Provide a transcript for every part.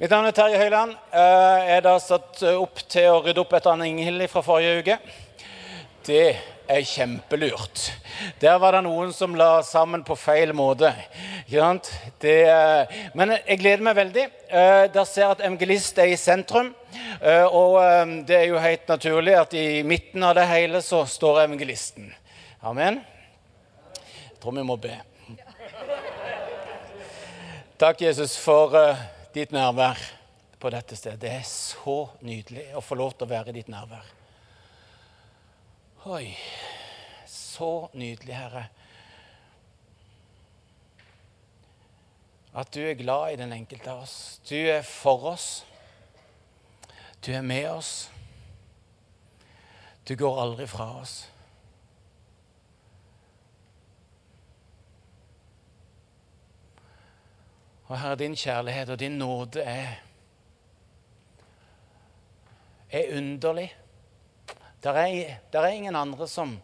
Mitt navn er Terje Høiland. Eh, Jeg er da satt opp til å rydde opp etter Inghild fra forrige uke. Det er kjempelurt. Der var det noen som la sammen på feil måte. Det, eh, men jeg gleder meg veldig. Eh, Der ser jeg at evangelist er i sentrum. Eh, Og eh, det er jo helt naturlig at i midten av det hele så står evangelisten. Amen. Jeg tror vi må be. Takk, Jesus, for eh, ditt nærvær på dette stedet. Det er så nydelig å få lov til å være i ditt nærvær. Oi, så nydelig, Herre. At du er glad i den enkelte av oss. Du er for oss. Du er med oss. Du går aldri fra oss. Og Herre, din kjærlighet og din nåde er, er underlig. Der er, der er ingen andre som,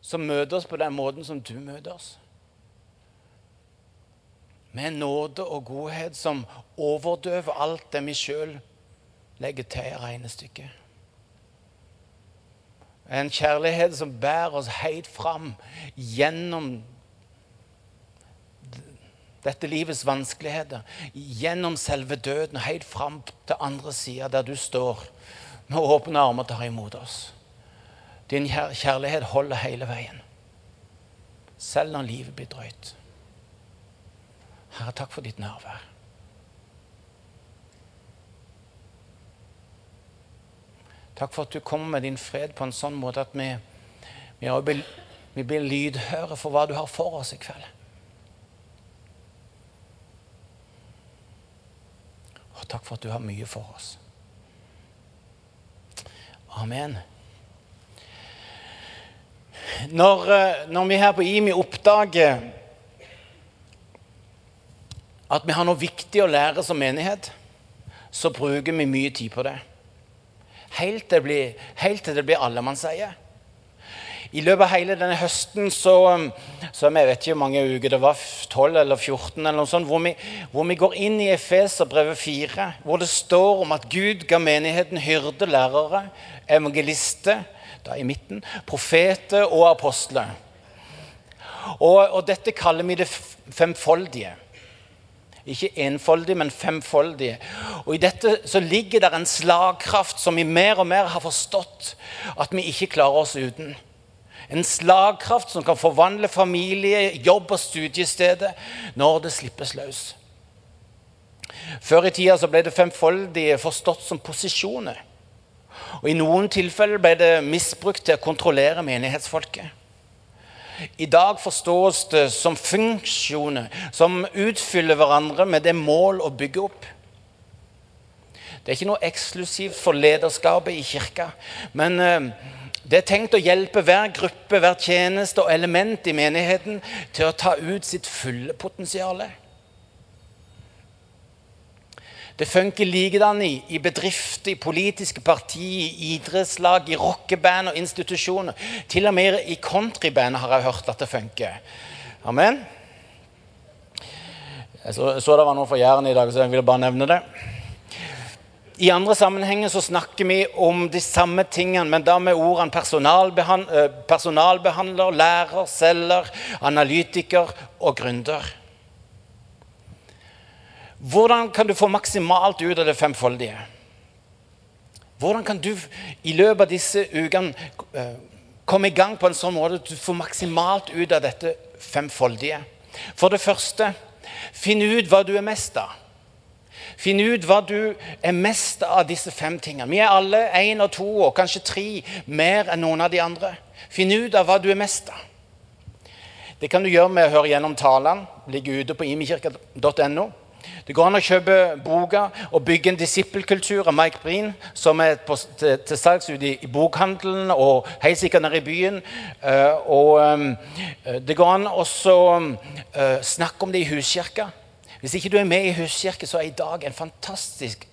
som møter oss på den måten som du møter oss. Med nåde og godhet som overdøver alt det vi sjøl legger til i regnestykket. En kjærlighet som bærer oss helt fram gjennom dette livets vanskeligheter, gjennom selve døden og helt fram til andre sida, der du står med åpne armer og tar imot oss. Din kjærlighet holder hele veien, selv når livet blir drøyt. Herre, takk for ditt nærvær. Takk for at du kommer med din fred på en sånn måte at vi, vi, blir, vi blir lydhøre for hva du har for oss i kveld. Og takk for at du har mye for oss. Amen. Når, eh, når vi her på IMI oppdager at vi har noe viktig å lære som menighet, så bruker vi mye tid på det. Helt til det blir, helt til det blir allemannseie. I løpet av hele denne høsten så, um, så Jeg vet ikke hvor mange uker det var, 12 eller 14, eller noe sånt, hvor vi, hvor vi går inn i Efeserbrevet 4, hvor det står om at Gud ga menigheten hyrde, lærere, evangelister, da i midten, profeter og apostler. Og, og dette kaller vi det femfoldige. Ikke enfoldige, men femfoldige. Og I dette så ligger det en slagkraft som vi mer og mer har forstått at vi ikke klarer oss uten. En slagkraft som kan forvandle familie, jobb og studiestedet når det slippes løs. Før i tida så ble det femfoldige forstått som posisjoner. Og I noen tilfeller ble det misbrukt til å kontrollere menighetsfolket. I dag forstås det som funksjoner som utfyller hverandre med det mål å bygge opp. Det er ikke noe eksklusivt for lederskapet i kirka. Men eh, det er tenkt å hjelpe hver gruppe, hver tjeneste og element i menigheten til å ta ut sitt fulle potensial. Det funker likedan i, i bedrifter, i politiske partier, i idrettslag, i rockeband og institusjoner. Til og med i countryband har jeg hørt at det funker. Amen. Jeg så, så det var noe fra Jæren i dag, så jeg ville bare nevne det. I andre sammenhenger så snakker vi om de samme tingene, men da med ordene personalbehan eh, personalbehandler, lærer, selger, analytiker og gründer. Hvordan kan du få maksimalt ut av det femfoldige? Hvordan kan du i løpet av disse ukene eh, komme i gang på en sånn måte at du får maksimalt ut av dette femfoldige? For det første, finn ut hva du er mest av. Finn ut hva du er mest av disse fem tingene. Vi er alle én og to og kanskje tre mer enn noen av de andre. Finn ut av hva du er mest av. Det kan du gjøre med å høre gjennom talene. Ligger ute på imikirka.no. Det går an å kjøpe boka og bygge en disippelkultur av Mike Breen, som er på, til, til salgs ute i, i bokhandelen og helt sikkert nede i byen. Uh, og um, Det går an også uh, snakke om det i huskirka. Hvis ikke du er med i huskirke, så er i dag en fantastisk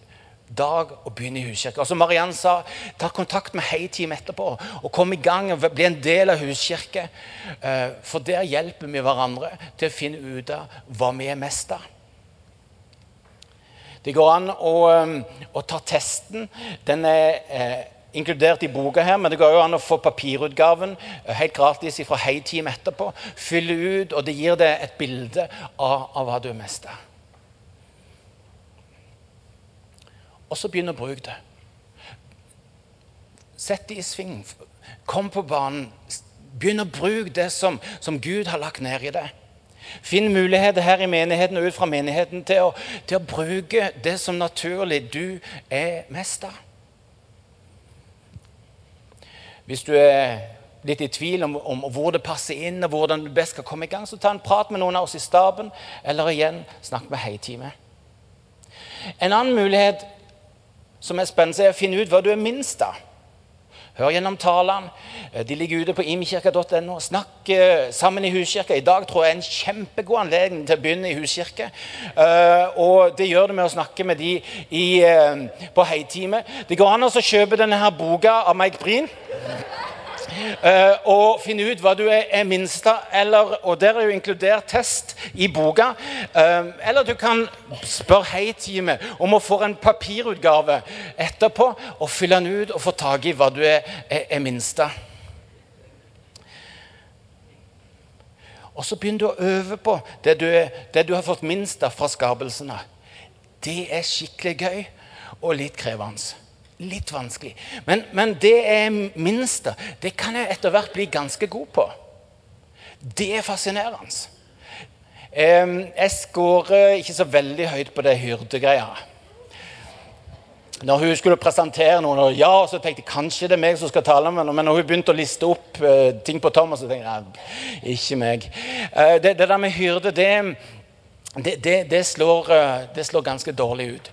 dag å begynne i huskirke. Og som Mariann sa, ta kontakt med Heiteam etterpå og kom i gang og bli en del av huskirke. Eh, For der hjelper vi hverandre til å finne ut av hva vi er mest av. Det går an å, eh, å ta testen. Den er eh, inkludert i boka her, men det går jo an å få papirutgaven eh, helt gratis fra Heiteam etterpå. Fylle ut, og det gir deg et bilde av, av hva du er mest av. Og så begynn å bruke det. Sett det i sving. Kom på banen. Begynn å bruke det som, som Gud har lagt ned i deg. Finn muligheter her i menigheten og ut fra menigheten til å, til å bruke det som naturlig du er mest av. Hvis du er litt i tvil om, om, hvor det passer inn, og hvordan du best skal komme i gang, så ta en prat med noen av oss i staben, eller igjen, snakk med Heiteamet. En annen mulighet som er spennende, er å finne ut hva du er minst av. Hør gjennom talene. Eh, de ligger ute på imkirka.no. Snakk eh, sammen i huskirka. I dag tror jeg er en kjempegod anledning til å begynne i huskirke. Eh, og det gjør det med å snakke med de i, på heitime. Det går an å kjøpe denne her boka av Mike Breen. Uh, og finne ut hva du er, er minst av. og Der er jo inkludert test i boka. Uh, eller du kan spørre Hei-teamet om å få en papirutgave etterpå og fylle den ut og få tak i hva du er, er, er minst av. Og så begynner du å øve på det du, det du har fått minst av fra skapelsene. Det er skikkelig gøy og litt krevende litt vanskelig. Men, men det jeg minste. det kan jeg etter hvert bli ganske god på. Det er fascinerende. Jeg skårer ikke så veldig høyt på det hyrdegreia. Når hun skulle presentere noen, og ja, så tenkte jeg kanskje det er meg som skal tale med henne. Men når hun begynte å liste opp uh, ting på Thomas, så tenkte jeg ikke meg. Uh, det, det, der med hyrde, det, det, det, det, slår, eh, det, slår, ganske dårlig ut.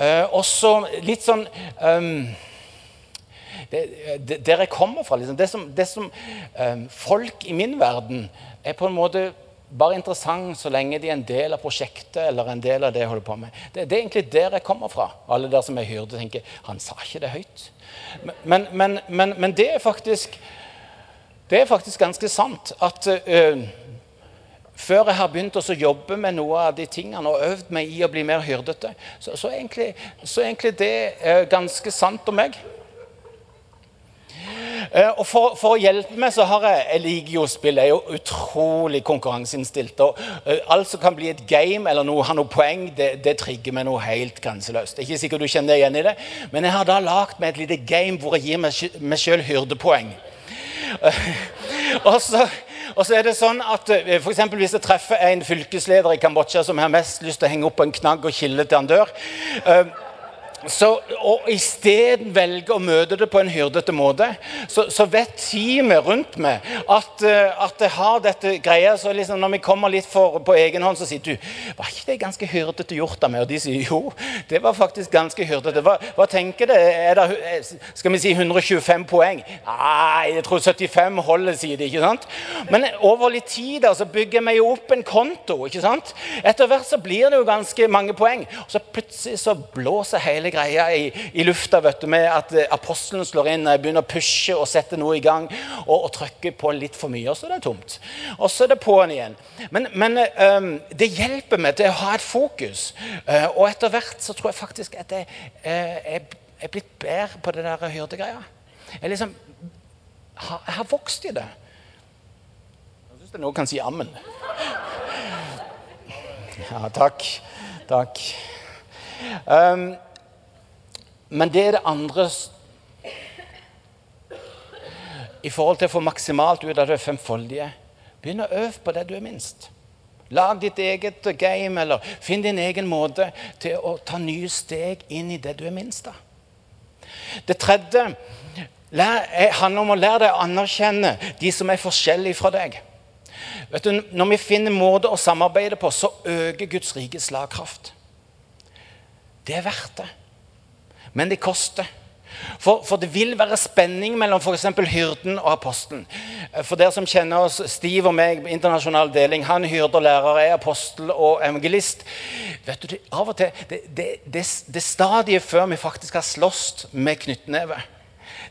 Uh, også litt sånn um, Der jeg kommer fra liksom, Det som, som um, Folk i min verden er på en måte bare interessant så lenge de er en del av prosjektet eller en del av det jeg holder på med. Det, det er egentlig der jeg kommer fra. Alle der som er hyrde, tenker han sa ikke det høyt. Men, men, men, men det er faktisk det er faktisk ganske sant at uh, før jeg har begynt å jobbe med noe av de tingene og øvd meg i å bli mer hyrdete, så, så, egentlig, så egentlig det er ganske sant om meg. Eh, og for, for, å hjelpe meg så har jeg Jeg liker jo spill. Jeg er jo utrolig konkurranseinnstilt. Og uh, alt som kan bli et game eller noe, har noe poeng, det, det trigger meg noe helt grenseløst. Ikke sikkert du kjenner deg igjen i det, men jeg har da lagd meg et lite game hvor jeg gir meg, meg sjøl hyrdepoeng. Og så og så er det sånn at for for Hvis jeg treffer en fylkesleder i Kambodsja som har mest lyst til å henge opp en knagg og kille til han dør uh, så, og isteden velge å møte det på en hyrdete måte, så, så vet teamet rundt meg at, uh, at jeg har dette greia. så liksom Når vi kommer litt for, på egen hånd, så sier du var ikke det ganske hyrdete gjort av meg? Og de sier jo, det var faktisk ganske hyrdete. Hva, hva tenker det? Er det skal vi si 125 poeng? Nei, jeg tror 75 holder, sier de. ikke sant? Men over litt tid da, så bygger vi jo opp en konto. ikke sant? Etter hvert så blir det jo ganske mange poeng. Og så plutselig så blåser hele hele greia i, i lufta vet du, med at eh, apostelen slår inn, begynner å pushe og sette noe i gang og, og trykker på litt for mye, og så er det tomt. Og så er det på'n igjen. Men, men um, det hjelper meg til å ha et fokus. Uh, og etter hvert så tror jeg faktisk at jeg uh, er blitt bedre på det der hyrdegreia. Jeg liksom har, jeg har vokst i det. Jeg syns noen kan si ammen. Ja, takk. Takk. Um, men det er det andre I forhold til å få maksimalt ut av det femfoldige. Begynn å øve på det du er minst. Lag ditt eget game, eller finn din egen måte til å ta nye steg inn i det du er minst av. Det tredje handler om å lære deg å anerkjenne de som er forskjellige fra deg. Vet du, Når vi finner måter å samarbeide på, så øker Guds rike slagkraft. Det er verdt det. Men det koster. For, for, det vil være spenning mellom f.eks. hyrden og apostelen. For dere som kjenner oss, Steve og meg, internasjonal deling, han hyrde og lærer, er apostel og evangelist. Vet du, Av og til det, det, det, det stadiet før vi faktisk har slåss med knyttneve.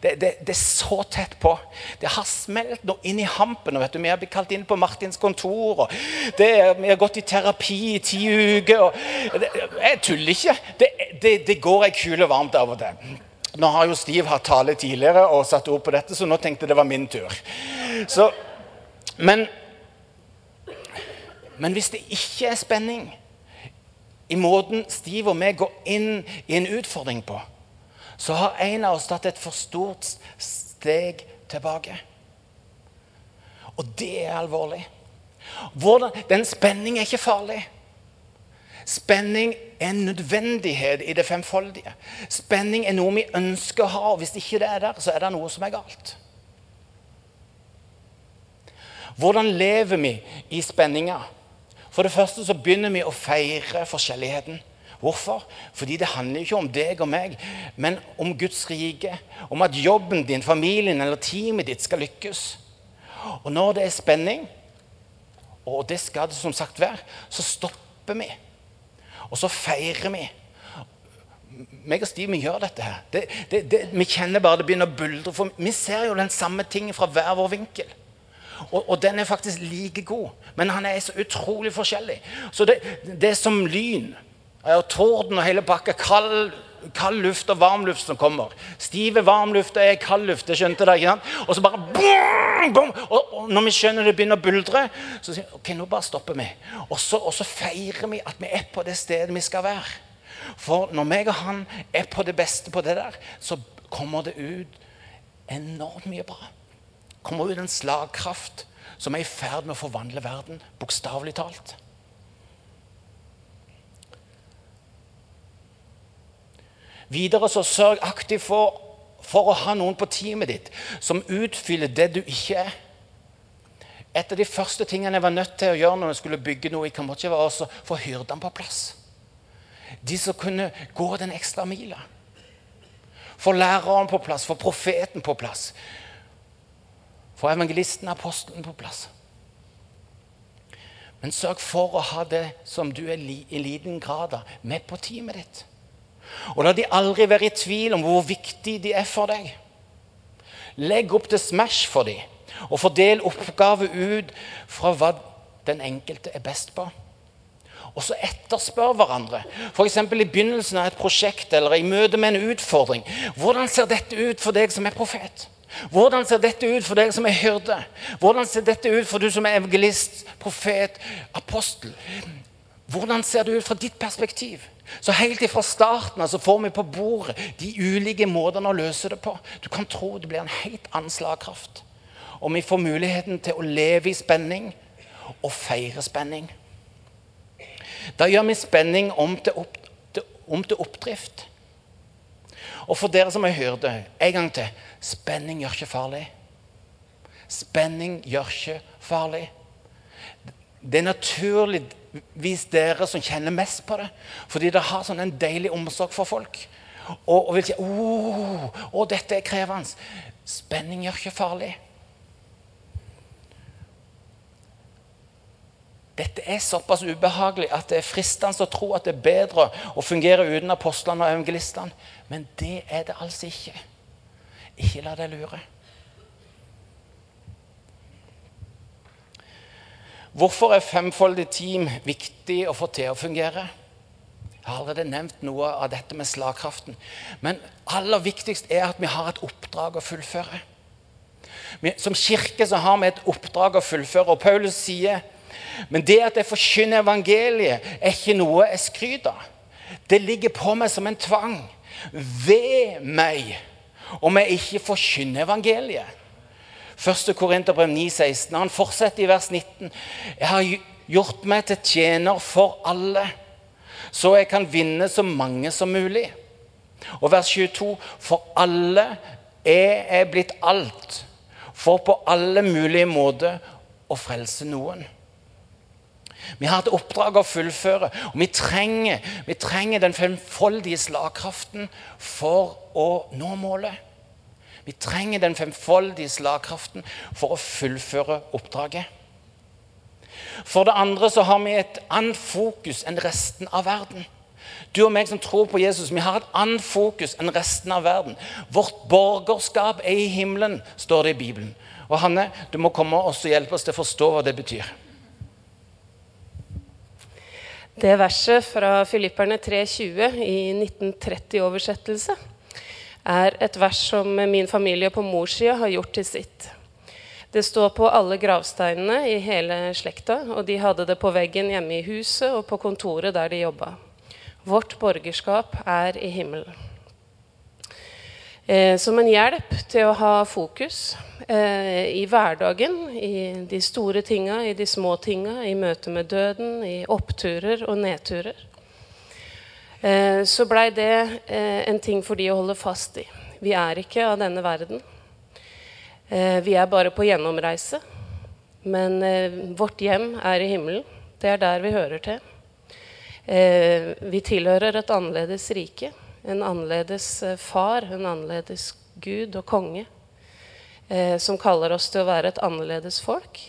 Det, det, det, er så tett på. Det har smelt noe inn i hampen. du. Vi har blitt kalt inn på Martins kontor. og det, Vi har gått i terapi i ti uker. og det, Jeg tuller ikke. Det, går ei kule varmt av og til. Nå har jo Stiv hatt tale tidligere og satt ord på dette, så nå tenkte jeg det var min tur. Så, men, men hvis det ikke er spenning i måten Stiv og vi går inn i en utfordring på, så har en av oss tatt et for stort steg tilbake. Og det er alvorlig. Hvordan, den spenning er ikke farlig. Spenning er en nødvendighet i det femfoldige. Spenning er noe vi ønsker å ha. og Hvis ikke det er der, så er det noe som er galt. Hvordan lever vi i spenninga? For det første så begynner vi å feire forskjelligheten. Hvorfor? Fordi det handler ikke om deg og meg, men om Guds rike. Om at jobben din, familien eller teamet ditt skal lykkes. Og når det er spenning, og det skal det som sagt være, så stopper vi. Og så feirer vi. Meg og Steve vi gjør dette her. Det, det, det, vi kjenner bare det begynner å buldre. For vi ser jo den samme tingen fra hver vår vinkel. Og, og, den er faktisk like god, men han er så utrolig forskjellig. Så det, det er som lyn og torden og hele pakka. Kald, kald luft og varm luft som kommer. Stive varm luft er kald luft. Det skjønte det, ikke sant? Og så bare boom, boom. Og, og, når vi skjønner det begynner å buldre, så sier vi ok, nå bare stopper vi. Og så, og så feirer vi at vi er på det stedet vi skal være. For når meg og han er på det beste på det der, så kommer det ut enormt mye bra. kommer ut en slagkraft som er i ferd med å forvandle verden, bokstavelig talt. Videre så sørg aktivt for, for, å ha noen på teamet ditt som utfyller det du ikke er. Et av de første tingene jeg var nødt til å gjøre når jeg skulle bygge noe i Kambodsja, var å få hyrdene på plass. De som kunne gå den ekstra mila. Få læreren på plass, få profeten på plass. Få evangelisten, apostelen på plass. Men sørg for å ha det som du er i liten grad av, med på teamet ditt. Og la de aldri være i tvil om hvor viktig de er for deg. Legg opp til Smash for dem, og fordel oppgaver ut fra hva den enkelte er best på. Og så etterspør hverandre. F.eks. i begynnelsen av et prosjekt eller i møte med en utfordring. Hvordan ser dette ut for deg som er profet? Hvordan ser dette ut for deg som er hyrde? Hvordan ser dette ut for du som er evangelist, profet, apostel? Hvordan ser det ut fra ditt perspektiv? Så Helt fra starten altså får vi på bordet de ulike måtene å løse det på. Du kan tro det blir en helt annen slagkraft. Og vi får muligheten til å leve i spenning og feire spenning. Da gjør vi spenning om til, opp, til, om til oppdrift. Og for dere som har hørt det, en gang til spenning gjør ikke farlig. Spenning gjør ikke farlig. Det er naturlig vis dere som kjenner mest på det. Fordi dere har sånn en deilig omsorg for folk. Og, og vil si oh, dette er krevende. Spenning gjør ikke farlig. Dette er såpass ubehagelig at det er fristende å tro at det er bedre å fungere uten apostlene og evangelistene. Men det er det altså ikke. Ikke la deg lure. Hvorfor er femfoldig team viktig å få til å fungere? Jeg har allerede nevnt noe av dette med slagkraften. Men aller viktigst er at vi har et oppdrag å fullføre. Som kirke så har vi et oppdrag å fullføre. Og Paulus sier men det at jeg forkynner evangeliet, er ikke noe jeg skryter av. Det ligger på meg som en tvang. Ved meg om jeg ikke forkynner evangeliet. 1. Korinterbrev 9,16. Han fortsetter i vers 19. Jeg har gjort meg til tjener for alle, så jeg kan vinne så mange som mulig. Og vers 22. For alle er jeg blitt alt, for på alle mulige måter å frelse noen. Vi har et oppdrag å fullføre, og vi trenger, vi trenger den femfoldige slagkraften for å nå målet. Vi trenger den femfoldige slagkraften for å fullføre oppdraget. For det andre så har vi et annet fokus enn resten av verden. Du og meg som tror på Jesus, vi har et annet fokus enn resten av verden. Vårt borgerskap er i himmelen, står det i Bibelen. Og Hanne, du må komme og hjelpe oss til å forstå hva det betyr. Det verset fra Filipperne 3,20 i 1930-oversettelse er et vers som min familie på morssida har gjort til sitt. Det står på alle gravsteinene i hele slekta, og de hadde det på veggen hjemme i huset og på kontoret der de jobba. Vårt borgerskap er i himmelen. Eh, som en hjelp til å ha fokus eh, i hverdagen, i de store tinga, i de små tinga, i møte med døden, i oppturer og nedturer. Eh, så blei det eh, en ting for de å holde fast i. Vi er ikke av denne verden. Eh, vi er bare på gjennomreise. Men vårt hjem er i himmelen. Det er der vi hører til. Vi tilhører et annerledes rike. En annerledes far, en annerledes gud og konge. Som kaller oss til å være et annerledes folk.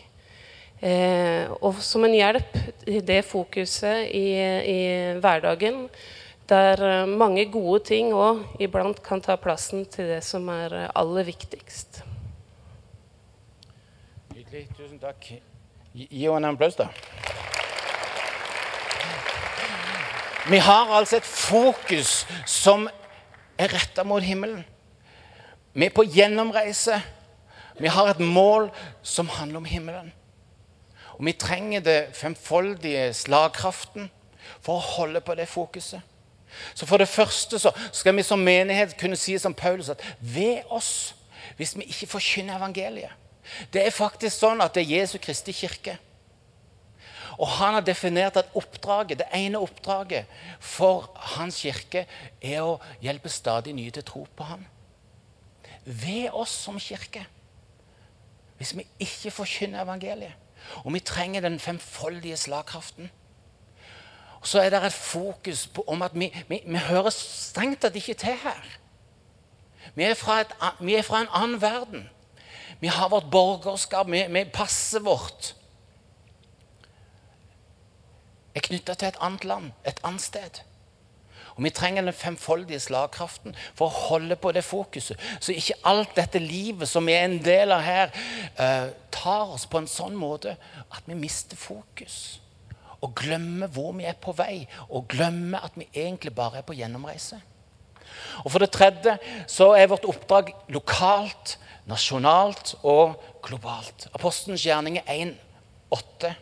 Og som en hjelp i det fokuset i, i hverdagen, der eh, mange gode ting òg iblant kan ta plassen til det som er aller viktigst. Nydelig. Tusen takk. Gi henne en applaus, da. Vi har altså et fokus som er retta mot himmelen. Vi er på gjennomreise. Vi har et mål som handler om himmelen. Og vi trenger det femfoldige slagkraften for å holde på det fokuset. Så For det første så skal vi som menighet kunne si som Paulus at ved oss, hvis vi ikke forkynner evangeliet Det er faktisk sånn at det er Jesu Kristi kirke. Og han har definert at oppdraget, det ene oppdraget for hans kirke er å hjelpe stadig nye til å tro på ham. Ved oss som kirke. Hvis vi ikke forkynner evangeliet. Og vi trenger den femfoldige slagkraften. Så er det et fokus på, om at vi, vi, vi hører strengt tatt ikke til her. Vi er, et, vi er, fra en annen verden. Vi har vårt borgerskap, vi, vi passer vårt er knytta til et annet land, et annet sted. Og Vi trenger den femfoldige slagkraften for å holde på det fokuset. Så ikke alt dette livet som vi er en del av her, uh, tar oss på en sånn måte at vi mister fokus. Og glemmer hvor vi er på vei, og glemmer at vi egentlig bare er på gjennomreise. Og For det tredje så er vårt oppdrag lokalt, nasjonalt og globalt. Apostelens gjerning er 1,8.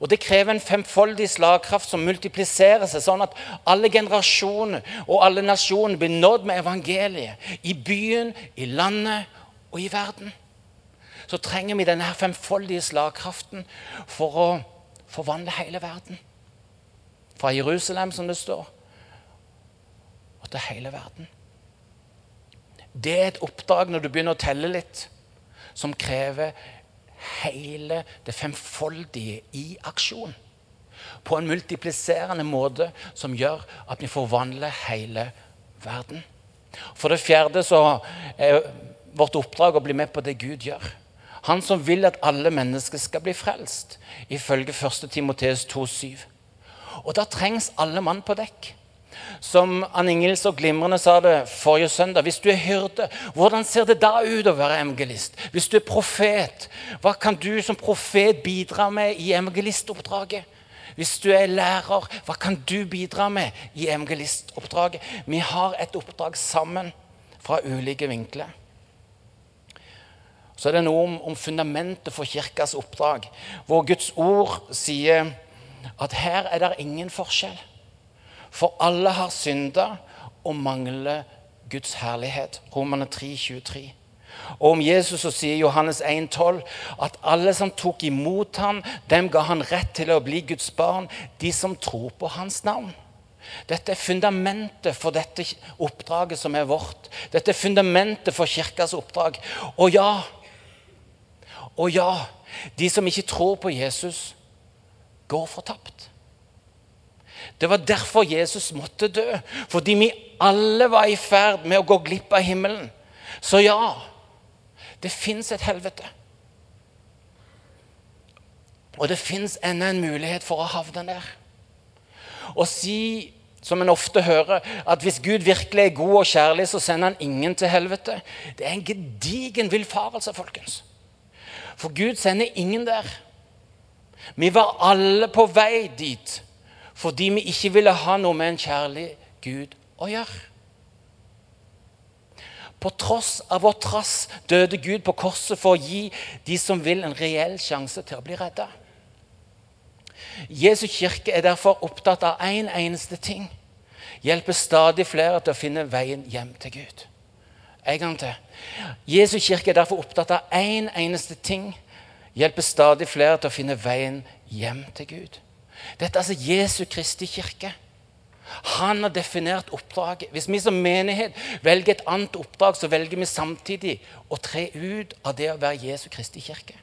Og Det krever en femfoldig slagkraft som multipliserer seg, sånn at alle generasjoner og alle nasjoner blir nådd med evangeliet. I byen, i landet og i verden. Så trenger vi denne femfoldige slagkraften for å forvandle hele verden. Fra Jerusalem, som det står, og til hele verden. Det er et oppdrag når du begynner å telle litt, som krever hele det femfoldige i aksjon. På en multipliserende måte som gjør at vi forvandler hele verden. For det fjerde så er vårt oppdrag å bli med på det Gud gjør. Han som vil at alle mennesker skal bli frelst, ifølge 1. Timoteus 2,7. Og da trengs alle mann på dekk. Som Ann Ingel så glimrende sa det forrige søndag. Hvis du er hyrde, hvordan ser det da ut å være evangelist? Hvis du er profet, hva kan du som profet bidra med i evangelistoppdraget? Hvis du er lærer, hva kan du bidra med i evangelistoppdraget? Vi har et oppdrag sammen fra ulike vinkler. Så er det noe om, om fundamentet for kirkas oppdrag, hvor Guds ord sier at her er det ingen forskjell. For alle har synda og mangler Guds herlighet. Romerne 3, 23. Og om Jesus så sier Johannes 1, 12, at alle som tok imot ham, dem ga han rett til å bli Guds barn, de som tror på hans navn. Dette er fundamentet for dette oppdraget som er vårt. Dette er fundamentet for kirkas oppdrag. Og ja, og ja, de som ikke tror på Jesus, går fortapt. Det var derfor Jesus måtte dø. Fordi vi alle var i ferd med å gå glipp av himmelen. Så ja, det fins et helvete. Og det fins ennå en mulighet for å havne der. Å si som en ofte hører, at hvis Gud virkelig er god og kjærlig, så sender han ingen til helvete. Det er en gedigen villfarelse, folkens. For Gud sender ingen der. Vi var alle på vei dit fordi vi ikke ville ha noe med en kjærlig Gud å gjøre. På tross av vår trass døde Gud på korset for å gi de som vil, en reell sjanse til å bli redda. Jesu kirke er derfor opptatt av én en eneste ting. Hjelpe stadig flere til å finne veien hjem til Gud. En gang til. Jesu kirke er derfor opptatt av én en eneste ting. Hjelper stadig flere til å finne veien hjem til Gud. Dette er altså Jesu Kristi kirke. Han har definert oppdraget. Hvis vi som menighet velger et annet oppdrag, så velger vi samtidig å tre ut av det å være Jesu Kristi kirke.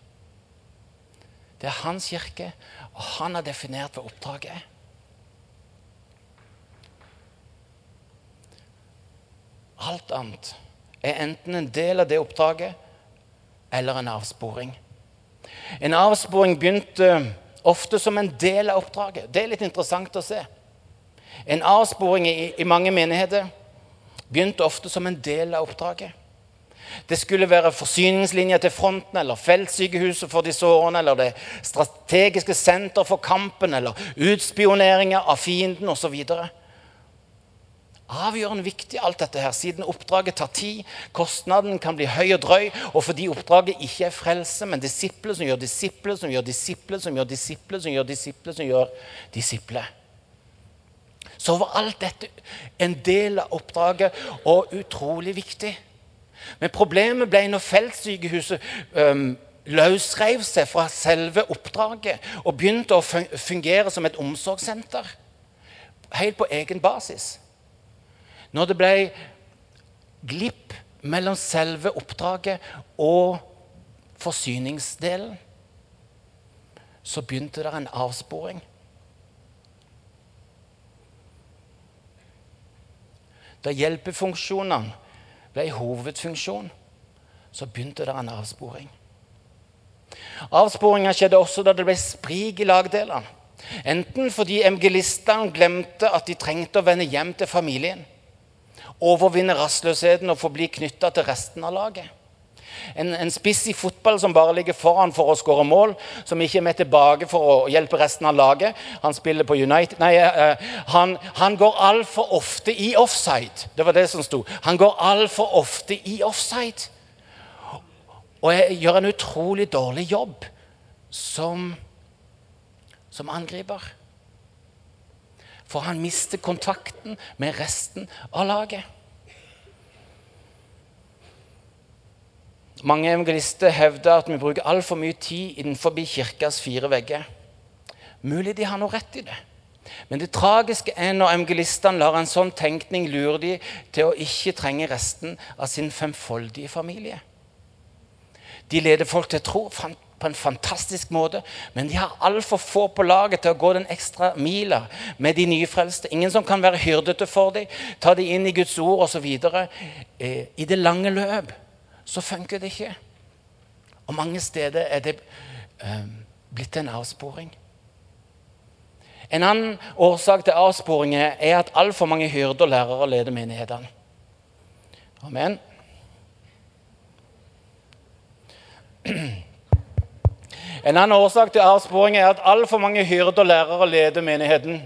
Det er hans kirke, og han har definert hva oppdraget er. Alt annet er enten en del av det oppdraget eller en avsporing. En avsporing begynte ofte som en del av oppdraget. Det er litt interessant å se. En avsporing i, i mange menigheter begynte ofte som en del av oppdraget. Det skulle være forsyningslinjer til fronten, eller feltsykehuset for de årene, eller det strategiske senter for kampen, eller utspioneringer av fienden osv. Avgjørende viktig alt dette her, siden oppdraget tar tid, kostnaden kan bli høy og drøy, og fordi oppdraget ikke er frelse, men disipler som gjør disipler, som gjør disipler, som gjør disipler, som gjør disipler, som gjør disipler. Så var alt dette en del av oppdraget og utrolig viktig. Men problemet ble når feltsykehuset um, løsrev seg fra selve oppdraget og begynte å fungere som et omsorgssenter. Helt på egen basis. Når det ble glipp mellom selve oppdraget og forsyningsdelen, så begynte det en avsporing. Da hjelpefunksjonene ble hovedfunksjon, så begynte det en avsporing. Avsporinga skjedde også da det ble sprik i lagdelene. Enten fordi evangelistene glemte at de trengte å vende hjem til familien overvinne rastløsheten og forbli knytta til resten av laget. En, en, spiss i fotball som bare ligger foran for å skåre mål, som ikke er med tilbake for å hjelpe resten av laget. Han spiller på United Nei, uh, han, han går altfor ofte i offside. Det var det som sto. Han går altfor ofte i offside. Og jeg gjør en utrolig dårlig jobb som, som angriper. For han mister kontakten med resten av laget. Mange evangelister hevder at vi bruker altfor mye tid innenfor kirkas fire vegger. Mulig de har noe rett i det. Men det tragiske er når evangelistene lar en sånn tenkning lure de til å ikke trenge resten av sin femfoldige familie. De leder folk til tro på en fantastisk måte, men de har altfor få på laget til å gå den ekstra mila med de nyfrelste. Ingen som kan være hyrdete for dem, ta dem inn i Guds ord osv. Eh, I det lange løp så funker det ikke. Og mange steder er det eh, blitt en avsporing. En annen årsak til avsporinger er at altfor mange hyrder, lærere leder menighetene. Amen. En annen årsak til avsporing er at altfor mange hyrder lærere leder menigheten.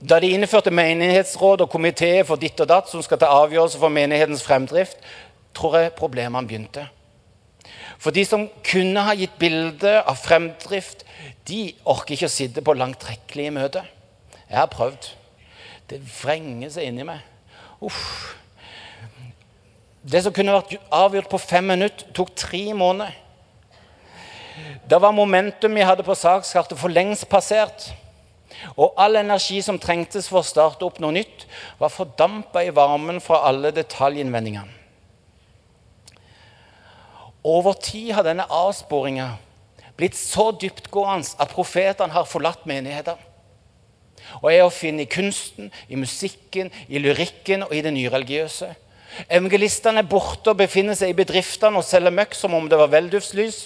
Da de innførte menighetsråd og komité for ditt og datt som skal ta avgjørelser for menighetens fremdrift, tror jeg problemene begynte. For de som kunne ha gitt bilde av fremdrift, de orker ikke å sitte på langtrekkelige møter. Jeg har prøvd. Det vrenger seg inni meg. Uff. Det som kunne vært avgjort på fem minutter, tok tre måneder. Da var momentum vi hadde på sakskartet, for lengst passert. Og all energi som trengtes for å starte opp noe nytt, var fordampa i varmen fra alle detaljinnvendingene. Over tid har denne avsporinga blitt så dyptgående at profetene har forlatt menigheter. Og er å finne i kunsten, i musikken, i lyrikken og i det nyreligiøse. Evangelistene er borte og befinner seg i bedriftene og selger møkk som om det var veldufslys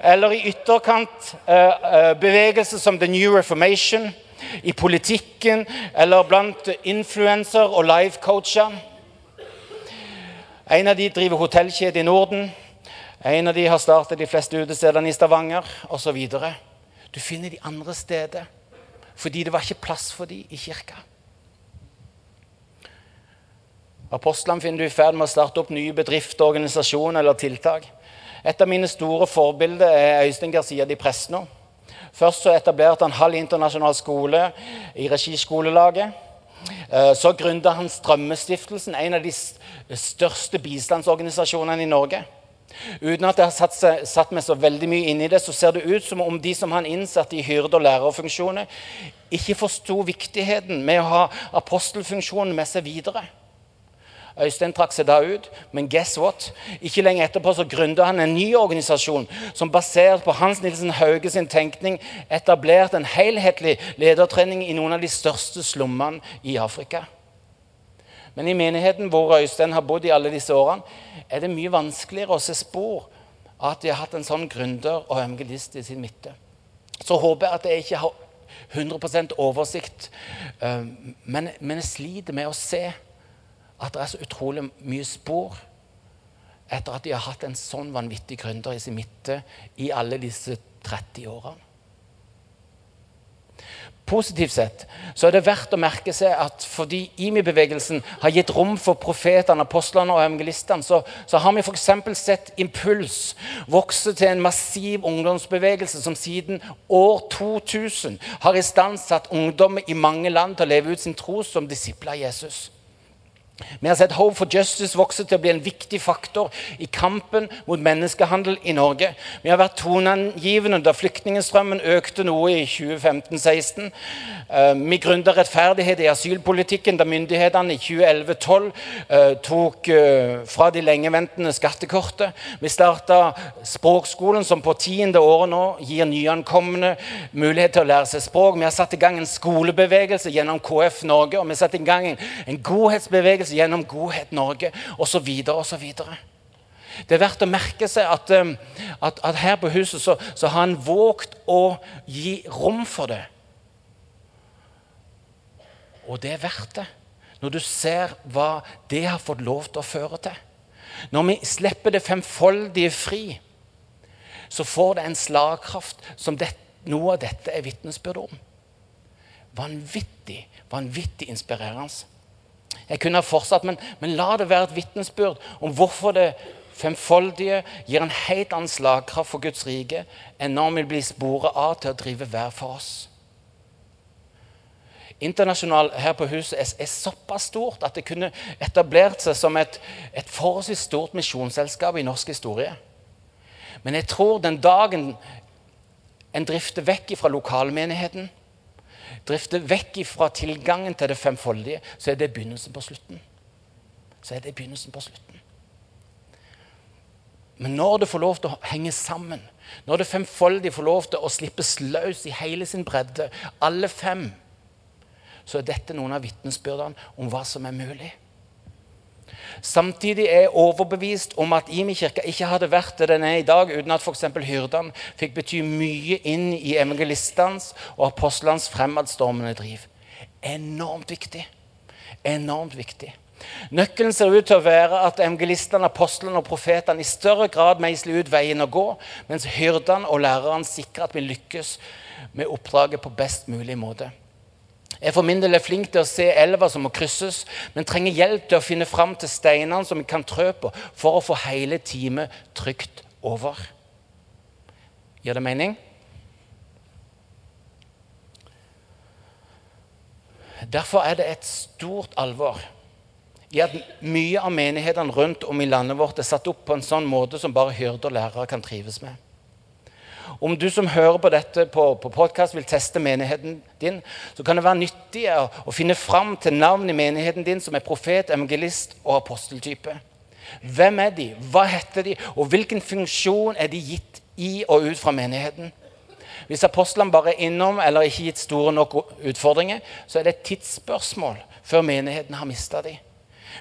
eller i ytterkant uh, uh, som The New Reformation, i politikken eller blant influenser og life-coacher. En av de driver hotellkjede i Norden. En av de har startet de fleste utestedene i Stavanger osv. Du finner de andre steder fordi det var ikke plass for dem i kirka. Apostlene finner du i ferd med å starte opp nye bedrifter, organisasjoner eller tiltak. Et av mine store forbilder er Øystein Garcia de Presno. Først så etablerte han halv internasjonal skole i regiskolelaget. Eh, så gründa han Strømmestiftelsen, en av de største bistandsorganisasjonene i Norge. Uten at jeg har satt, satt, meg så veldig mye inn i det, så ser det ut som om de som han innsatte i hyrde- og lærerfunksjoner, ikke forsto viktigheten med å ha apostelfunksjonen med seg videre. Øystein trakk seg da ut, men guess what? Ikke lenge etterpå så gründa han en ny organisasjon som basert på Hans Nilsen Hauge sin tenkning etablerte en helhetlig ledertrening i noen av de største slummene i Afrika. Men i menigheten hvor Øystein har bodd i alle disse årene, er det mye vanskeligere å se spor av at de har hatt en sånn gründer og evangelist i sin midte. Så håper jeg at jeg ikke har 100 oversikt, eh, men jeg sliter med å se at det er så utrolig mye spor etter at de har hatt en sånn vanvittig gründer i sin midte i alle disse 30 årene. Positivt sett så er det verdt å merke seg at fordi IMI-bevegelsen har gitt rom for profetene, apostlene og evangelistene, så, så har vi f.eks. sett Impuls vokse til en massiv ungdomsbevegelse som siden år 2000 har istandsatt ungdommer i mange land til å leve ut sin tro som disipler av Jesus. Vi har sett Hope for Justice vokse til å bli en viktig faktor i kampen mot menneskehandel i Norge. Vi har vært toneangivende da flyktningstrømmen økte noe i 2015-16. Eh, vi gründa rettferdighet i asylpolitikken da myndighetene i 2011-2012 eh, tok eh, fra de lengeventende skattekortet. Vi starta Språkskolen, som på tiende året nå gir nyankomne mulighet til å lære seg språk. Vi har satt i gang en skolebevegelse gjennom KF Norge, og vi har satt i gang en godhetsbevegelse bevegelse gjennom Godhet Norge osv. osv. Det er verdt å merke seg at, um, at, at her på huset så, så har han våget å gi rom for det. Og det er verdt det, når du ser hva det har fått lov til å føre til. Når vi slipper det femfoldige fri, så får det en slagkraft som det, noe av dette er vitnesbyrd om. Vanvittig, vanvittig inspirerende. Jeg kunne ha fortsatt, men, men la det være et vitnesbyrd om hvorfor det femfoldige gir en helt annen slagkraft for Guds rike enn når vi blir sporet av til å drive hver for oss. Internasjonal her på huset er, er, såpass stort at det kunne etablert seg som et, et forholdsvis stort misjonsselskap i norsk historie. Men jeg tror den dagen en drifter vekk fra lokalmenigheten, drifter vekk fra tilgangen til det femfoldige, så er det begynnelsen på slutten. Så er det begynnelsen på slutten. Men når det får lov til å henge sammen, når det femfoldige får lov til å slippes løs i hele sin bredde, alle fem, så er dette noen av vitnesbyrdene om hva som er mulig. Samtidig er jeg overbevist om at Imi-kirka ikke hadde vært det den er i dag, uten at f.eks. hyrdene fikk bety mye inn i evangelistenes og apostlenes fremadstormende driv. Enormt viktig. Enormt viktig. Nøkkelen ser ut til å være at evangelistene, apostlene og profetene i større grad meisler ut veien å gå, mens hyrdene og lærerne sikrer at vi lykkes med oppdraget på best mulig måte. Jeg for min del er flink til å se elva som må krysses, men trenger hjelp til å finne fram til steinene som vi kan trø på, for å få hele teamet trygt over. Gir det mening? Derfor er det et stort alvor i at mye av menighetene rundt om i landet vårt er satt opp på en sånn måte som bare hyrder og lærere kan trives med. Om du som hører på dette på, på podkast, vil teste menigheten din, så kan det være nyttig å, å finne fram til navn i menigheten din som er profet, evangelist og aposteltype. Hvem er de? Hva heter de? Og hvilken funksjon er de gitt i og ut fra menigheten? Hvis apostlene bare er innom eller ikke gitt store nok utfordringer, så er det et tidsspørsmål før menigheten har mista dem.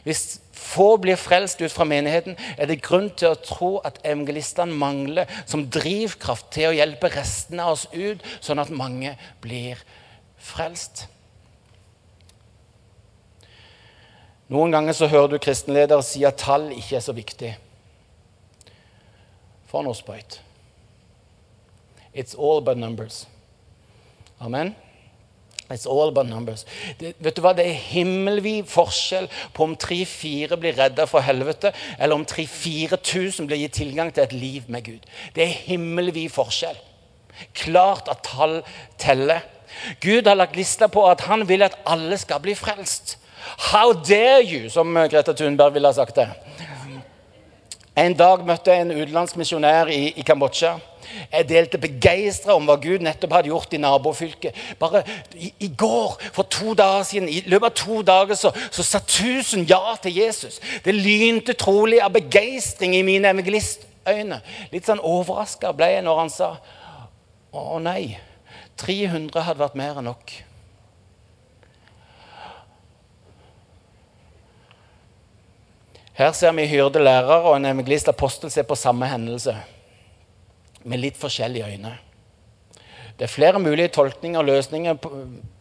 Hvis få blir frelst ut fra menigheten, er det grunn til å tro at evangelistene mangler som drivkraft til å hjelpe resten av oss ut, sånn at mange blir frelst. Noen ganger så hører du kristenledere si at tall ikke er så viktig. For noe spøyt. It's all about numbers. Amen. It's all about numbers. Det, vet du hva? Det er himmelvid forskjell på om 3-4 blir redda fra helvete, eller om 3-4000 blir gitt tilgang til et liv med Gud. Det er himmelvid forskjell. Klart at tall teller. Gud har lagt lista på at han vil at alle skal bli frelst. How dare you, som Greta Thunberg ville ha sagt det. En dag møtte jeg en utenlandsk misjonær i, i Kambodsja. Jeg delte begeistra om hva Gud nettopp hadde gjort i nabofylket. Bare i, i, går, for to dager siden, i løpet av to dager, så, så sa tusen ja til Jesus. Det lynte trolig av begeistring i mine evangelistøyne. Litt sånn overraska ble jeg når han sa å nei, 300 hadde vært mer enn nok. Her ser vi hyrde lærer og en evangelist apostel se på samme hendelse med litt forskjellige øyne. Det er flere mulige tolkninger og løsninger på,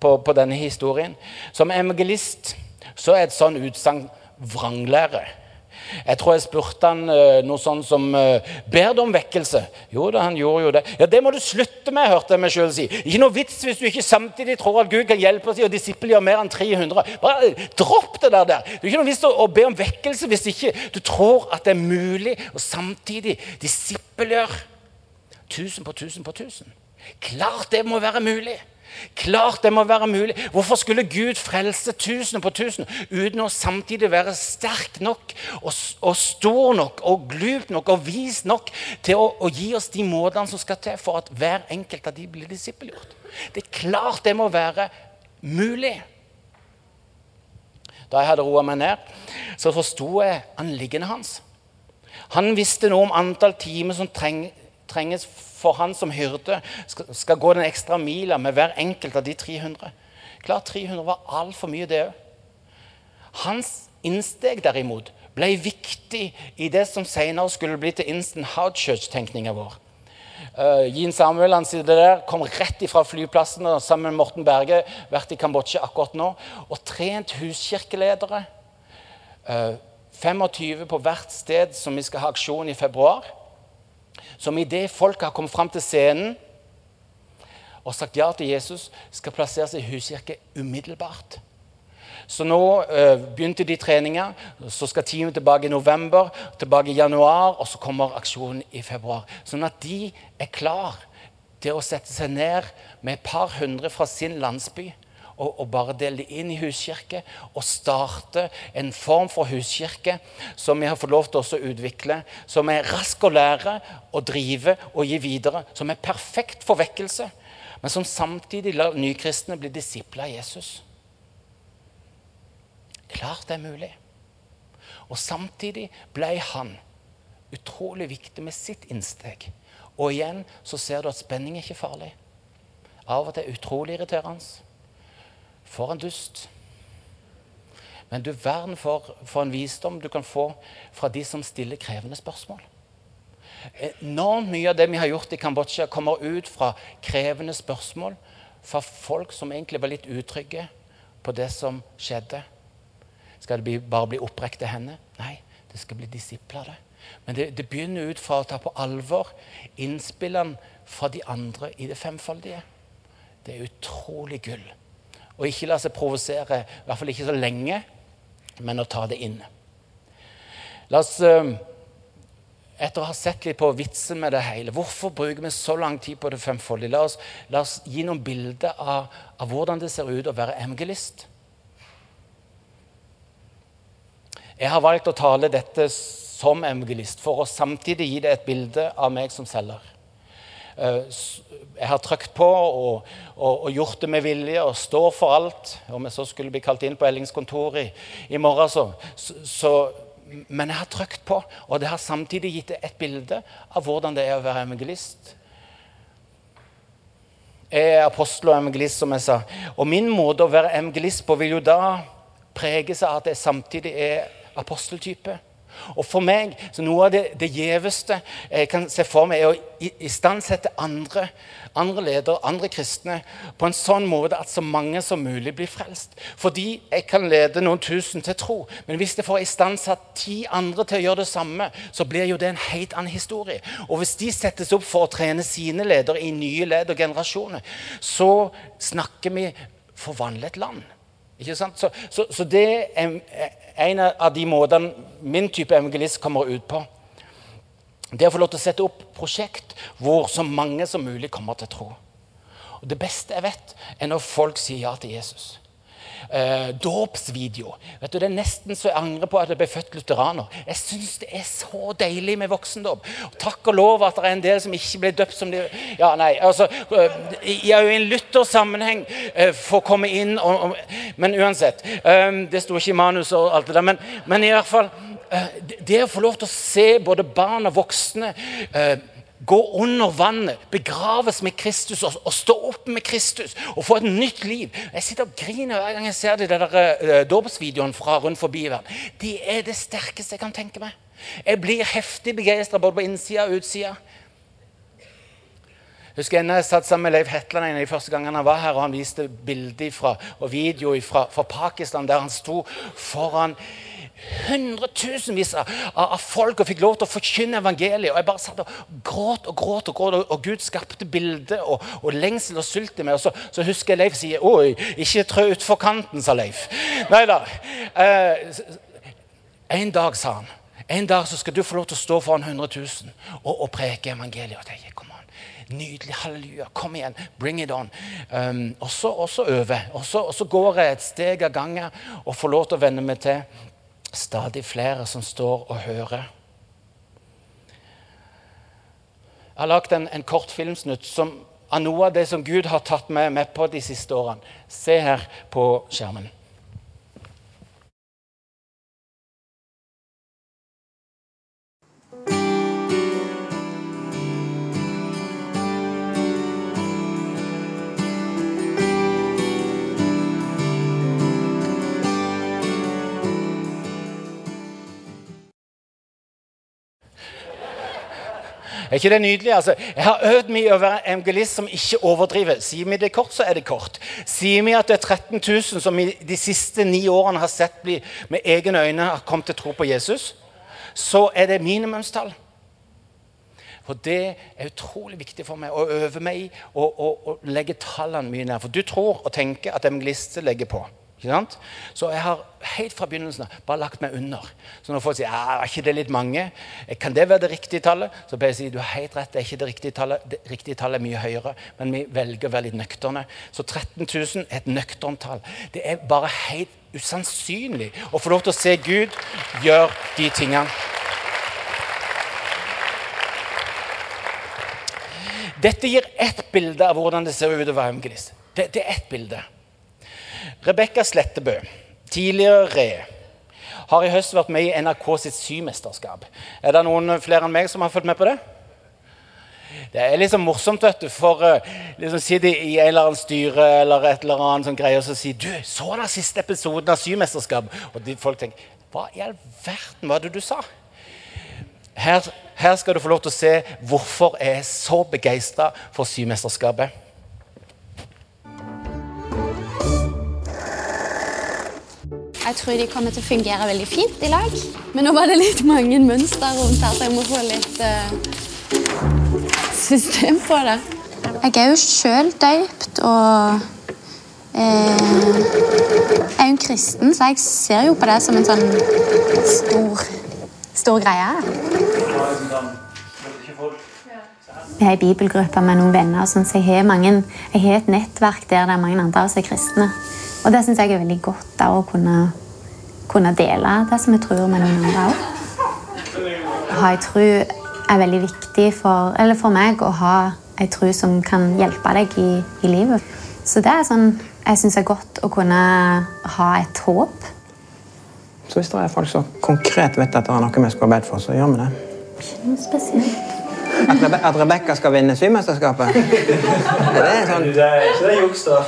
på, på denne historien. Som evangelist så er et sånn utsagn vranglære. Jeg tror jeg spurte han uh, noe sånn som uh, Ber du om vekkelse? Jo da, han gjorde jo det. Ja, Det må du slutte med, hørte jeg meg sjøl si. Ikke noe vits hvis du ikke samtidig tror at Gud kan hjelpe oss i å disippelgjøre mer enn 300. Bare Dropp det der. der. Det er ikke noe vits å be om vekkelse hvis ikke du tror at det er mulig å samtidig disippelgjøre tusen på tusen på tusen. Klart det må være mulig. Klart det må være mulig. Hvorfor skulle Gud frelse tusener på tusen uten å samtidig være sterk nok og, og stor nok og glup nok og vis nok til å, å, gi oss de måtene som skal til for at hver enkelt av de blir disippelgjort? Det er klart det må være mulig. Da jeg hadde roa meg ned, så forsto jeg anliggendet hans. Han visste noe om antall timer som treng, trenges for han som hyrde skal, gå den ekstra mila med hver enkelt av de 300. Klart 300 var altfor mye, det òg. Hans innsteg, derimot, ble viktig i det som senere skulle bli til Instant House Church-tenkninga vår. Uh, Jean Samuel han sitter der, kom rett ifra flyplassen og sammen med Morten Berge. Vært i Kambodsja akkurat nå. Og trent huskirkeledere. Uh, 25 på hvert sted som vi skal ha aksjon i februar som idet folk har kommet fram til scenen og sagt ja til Jesus, skal plasseres i huskirke umiddelbart. Så nå øh, begynte de treninga. Så skal teamet tilbake i november, tilbake i januar, og så kommer aksjonen i februar. Sånn at de er klar til å sette seg ned med et par hundre fra sin landsby og, og, bare dele det inn i huskirke og starte en form for huskirke som vi har fått lov til å utvikle, som er rask å lære og drive og gi videre, som er perfekt for vekkelse, men som samtidig lar nykristne bli disipler av Jesus. Klart det er mulig. Og samtidig ble han utrolig viktig med sitt innsteg. Og igjen så ser du at spenning er ikke farlig. Av og til utrolig irriterende. For en dust. Men du verden for, for en visdom du kan få fra de som stiller krevende spørsmål. Enormt mye av det vi har gjort i Kambodsja, kommer ut fra krevende spørsmål fra folk som egentlig var litt utrygge på det som skjedde. Skal det bli, bare bli opprekte hender? Nei, det skal bli disipler. det. Men det, det, begynner ut fra å ta på alvor innspillene fra de andre i det femfoldige. Det er utrolig gull. Og ikke la seg provosere, i hvert fall ikke så lenge, men å ta det inn. La oss, eh, etter å ha sett litt på vitsen med det hele Hvorfor bruker vi så lang tid på det femfoldige? La oss, la oss gi noen bilder av, av, hvordan det ser ut å være evangelist. Jeg har valgt å tale dette som evangelist for å samtidig gi det et bilde av meg som selger. Eh, jeg har trykt på og, og, og, gjort det med vilje og står for alt. Om jeg så skulle bli kalt inn på Ellingskontoret i, i morgen, så, så, Men jeg har trykt på, og det har samtidig gitt et bilde av hvordan det er å være evangelist. Jeg er apostel og evangelist, som jeg sa. Og min måte å være evangelist på vil jo da prege seg av at jeg samtidig er aposteltype. Og for meg, så Noe av det, det gjeveste jeg kan se for meg, er å istandsette andre, andre ledere, andre kristne, på en sånn måte at så mange som mulig blir frelst. Fordi jeg kan lede noen tusen til tro, men hvis jeg får istandsatt ti andre til å gjøre det samme, så blir jo det en helt annen historie. Og hvis de settes opp for å trene sine ledere i nye ledd og generasjoner, så snakker vi forvandlet land. Ikke sant? Så, så, så det er en av de måtene min type evangelist kommer ut på. Det å få lov til å sette opp prosjekt hvor så mange som mulig kommer til å tro. Og Det beste jeg vet, er når folk sier ja til Jesus eh, dåpsvideo. Vet du, Det er nesten så jeg angrer på at jeg ble født lutheraner. Jeg syns det er så deilig med voksendåp. Takk og lov at det er en del som ikke ble døpt som de Ja, nei, altså I en Luther-sammenheng eh, får komme inn og, og, Men uansett. Eh, det sto ikke i manus og alt det der. Men, men i hvert fall eh, Det å få lov til å se både barn og voksne eh, gå under vannet, begraves med Kristus og, og, stå opp med Kristus og få et nytt liv. Jeg sitter og griner hver gang jeg ser de der uh, dåpsvideoene fra rundt forbi verden. De er det sterkeste jeg kan tenke meg. Jeg blir heftig begeistra både på innsida og utsida. Husker jeg, jeg satt sammen med Leif Hetland en av de første gangene han var her, og han viste bilder og video fra, fra Pakistan der han sto foran hundretusenvis av, av, folk og fikk lov til å forkynne evangeliet. Og jeg bare satt og gråt og gråt, og gråt, og Gud skapte bilde og, og, lengsel og sult i meg. Og så, så, husker jeg Leif sier 'Oi, ikke trø utfor kanten', sa Leif. Nei da. Eh, en dag, sa han, en dag så skal du få lov til å stå foran 100 000 og, og preke evangeliet. Og jeg, kom an, Nydelig. Halleluja. Kom igjen. Bring it on. Um, og så øve. Og så går jeg et steg av gangen og får lov til å venne meg til stadig flere som står og hører. Jeg har lagd en, en kort filmsnutt som, av noe av det som Gud har tatt meg med på de siste årene. Se her på skjermen. Er ikke det nydelig? Altså, jeg har øvd mye å være evangelist som ikke overdriver. Sier vi det kort, så er det kort. Sier vi at det er 13 000 som vi de siste ni årene har sett bli med egne øyne har kommet til tro på Jesus, så er det minimumstall. For det er utrolig viktig for meg å øve meg i og, legge tallene mye ned. For du tror og tenker at evangelister legger på. Så jeg har helt fra begynnelsen bare lagt meg under. Så når folk sier ja, er ikke det litt mange, kan det være det riktige tallet, så pleier jeg si du har helt rett, det er ikke det riktige tallet. Det riktige tallet er mye høyere, men vi velger å være litt nøkterne. Så 13 000 er et nøkternt tall. Det er bare helt usannsynlig å få lov til å se Gud gjøre de tingene. Dette gir ett bilde av hvordan det ser ut å være evangelist. Det, det er ett bilde. Rebekka Slettebø, tidligere Re, har i høst vært med i NRK sitt symesterskap. Er det noen flere enn meg som har fulgt med på det? Det er liksom morsomt, vet du, for å liksom sitte i en eller annen styre eller et eller annet sånn greie og så si du, så da siste episoden av Symesterskap? Og de, folk tenker Hva i all verden var det du sa? Her, her skal du få lov til å se hvorfor jeg er så begeistra for Symesterskapet. Jeg tror de kommer til å fungere veldig fint i lag. Men nå var det litt mange mønster rundt her, så jeg må få litt uh, system på det. Jeg er jo sjøl døypt og jeg er jo kristen, så jeg ser jo på det som en sånn stor, stor greie. Vi er ei bibelgruppe med noen venner, så jeg har, mange, jeg har et nettverk der det er mange andre av oss er kristne. Og det syns jeg er veldig godt da, å kunne, kunne, dele det som jeg tror med noen andre òg. Ha ei tro er veldig viktig for, for, meg å ha ei tro som kan hjelpe deg i, i livet. Så det er sånn jeg syns er godt å kunne ha et håp. Så hvis det er folk som konkret vet at det er noe vi skal bedt for, så gjør vi det. Ikke noe spesielt. At, Rebe at Rebekka skal vinne Symesterskapet? Det er sånn Det er ikke det juks, da.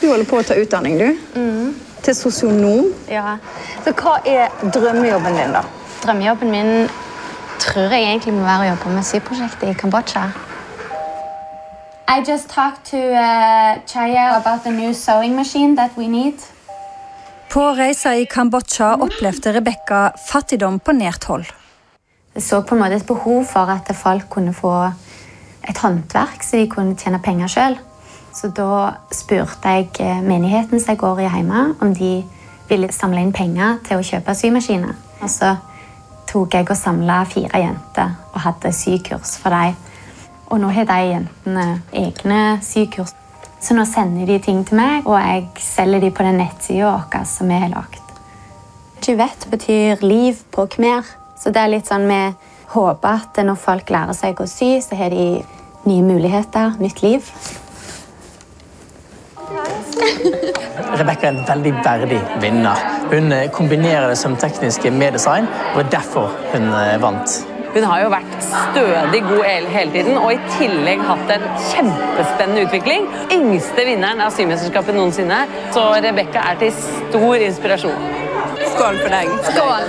Du holder på å ta utdanning, du. Mm. til sosionom. Ja. Så hva er drømmejobben din, da? Drømmejobben min tror jeg egentlig må være å jobbe med syprosjektet i Kambodsja. I just talked to uh, Chaya about the new sewing machine that we need. På reisa i Kambodsja opplevde Rebekka fattigdom på nært hold. Jeg så på en måte et behov for at folk kunne få et håndverk så de kunne tjene penger sjøl. Så da spurte jeg eh, menigheten som jeg går i hjemme, om de ville samle inn penger til å kjøpe symaskiner. Og så tok jeg og samla fire jenter og hadde sykurs for dem. Og nå har de jentene egne sykurs. Så nå sender de ting til meg, og jeg selger de på den nettsida vår som vi har lagd. Chivet betyr liv på khmer. Så det er litt sånn vi håper at når folk lærer seg å sy, så har de nye muligheter, nytt liv. Rebekka er en veldig verdig vinner. Hun eh, kombinerer det som tekniske med design, og det er derfor hun eh, vant. Hun har jo vært stødig god hele tiden, og i tillegg hatt en kjempespennende utvikling. Yngste vinneren av symesterskapet noensinne, så Rebekka er til stor inspirasjon. Skål for deg. Skål!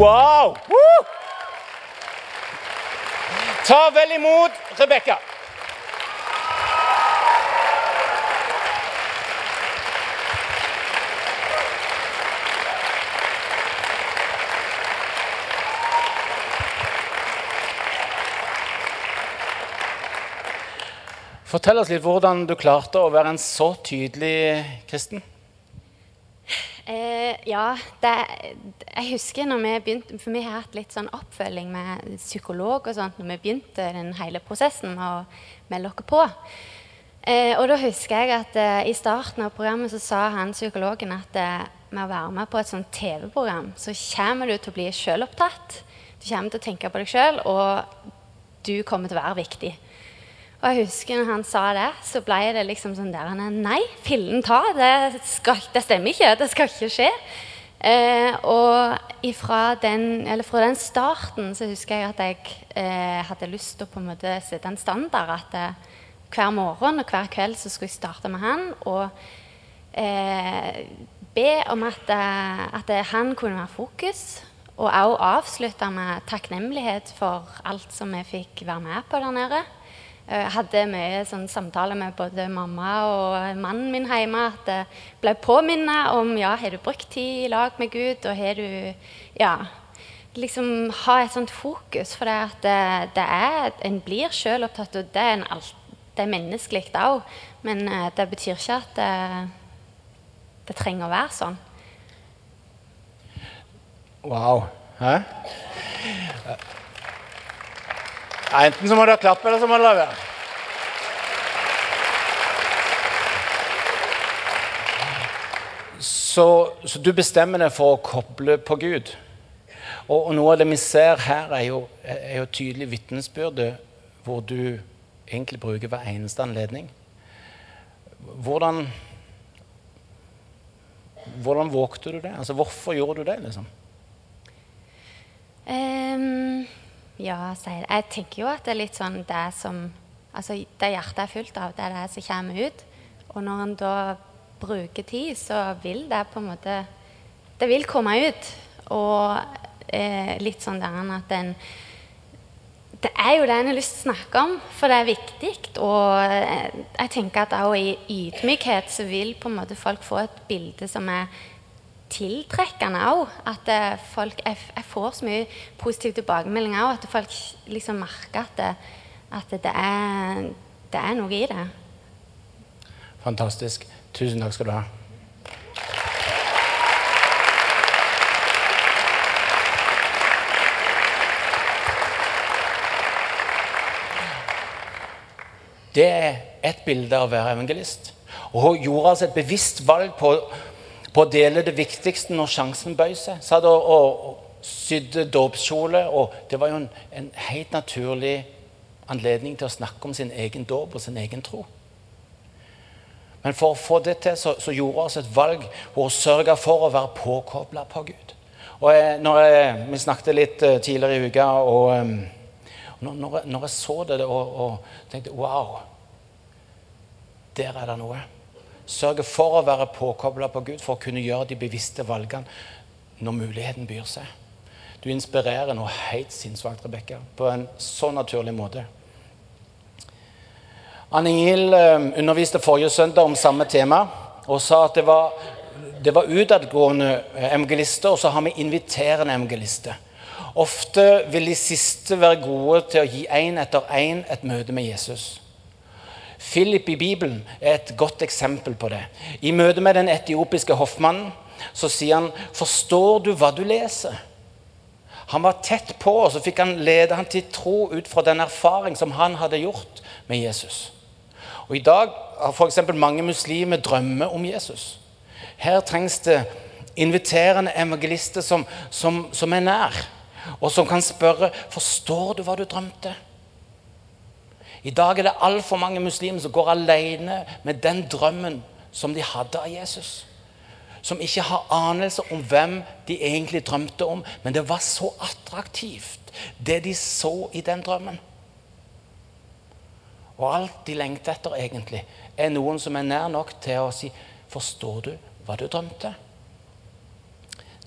Wow! Woo! Ta vel imot Rebekka. Fortell oss litt hvordan du klarte å være en så tydelig kristen. Eh, ja, det, jeg husker når vi begynte For vi har hatt litt sånn oppfølging med psykolog og sånt når vi begynte den hele prosessen med å melde oss på. Eh, og da husker jeg at eh, i starten av programmet så sa han psykologen at eh, med å være med på et sånt TV-program, så kommer du til å bli sjølopptatt. Du kommer til å tenke på deg sjøl, og du kommer til å være viktig. Og jeg husker når han sa det, så ble det liksom sånn der Nei, fillen ta, det, skal, det stemmer ikke. Det skal ikke skje. Eh, og ifra den, fra den starten så husker jeg at jeg eh, hadde lyst til å på en måte sette en standard. At eh, hver morgen og hver kveld så skulle jeg starte med han og eh, be om at, eh, at han kunne være fokus. Og også avslutte med takknemlighet for alt som vi fikk være med på der nede. Jeg hadde mye sånn, samtaler med både mamma og mannen min hjemme. At jeg ble påminnet om ja, har du brukt tid i lag med Gud, og har du ja, liksom ha et sånt fokus. For det, at det, det er, en blir selv opptatt, og det er, er menneskelig òg. Men det betyr ikke at det, det, trenger å være sånn. Wow. Hæ? Enten så må dere klappe, eller så må dere la være. Så, så, du bestemmer deg for å koble på Gud. Og, og noe av det vi ser her, er jo, er jo tydelig vitnesbyrde hvor du egentlig bruker hver eneste anledning. Hvordan Hvordan vågte du det? Altså, Hvorfor gjorde du det? liksom? Um ja, sier det. Jeg tenker jo at det er litt sånn det som Altså, det hjertet er fullt av, det er det som kommer ut. Og når en da bruker tid, så vil det på en måte Det vil komme ut. Og eh, litt sånn der at en det er jo det en har lyst til å snakke om, for det er viktig. Og eh, jeg tenker at også i ydmykhet så vil på en måte folk få et bilde som er tiltrekkende òg. At eh, folk jeg, jeg, får så mye positiv tilbakemeldinger òg. At folk liksom merker at, det, at det, er, det er noe i det. Fantastisk. Tusen takk skal du ha. Det er et bilde av å være evangelist. Og hun gjorde altså et bevisst valg på på å dele det viktigste når sjansen bøy seg. Satt og, og, og sydde dåpskjole, og det var jo en, en, helt naturlig anledning til å snakke om sin egen dåp og sin egen tro. Men for å få det til, så, så gjorde vi et valg hvor hun sørga for å være påkobla på Gud. Og jeg, når jeg, Vi snakket litt uh, tidligere i uka, og når, når, jeg, når, jeg, så det og, og tenkte Wow! der er det noe. Sørge for å være påkobla på Gud for å kunne gjøre de bevisste valgene når muligheten byr seg. Du inspirerer noe helt sinnssvakt, Rebekka, på en så naturlig måte. Anne Ingil eh, underviste forrige søndag om samme tema og sa at det var, det var utadgående evangelister, og så har vi inviterende evangelister. Ofte vil de siste være gode til å gi én etter én et møte med Jesus. Philip i Bibelen er et godt eksempel på det. I møte med den etiopiske hoffmannen så sier han 'Forstår du hva du leser?' Han var tett på, og så fikk han lede han til tro ut fra den erfaring som han hadde gjort med Jesus. Og I dag har f.eks. mange muslimer drømmer om Jesus. Her trengs det inviterende evangelister som, som, som er nær, og som kan spørre forstår du hva du drømte. I dag er det altfor mange muslimer som går alene med den drømmen som de hadde av Jesus. Som ikke har anelse om hvem de egentlig drømte om. Men det var så attraktivt, det de så i den drømmen. Og alt de lengter etter, egentlig, er noen som er nær nok til å si Forstår du hva du drømte?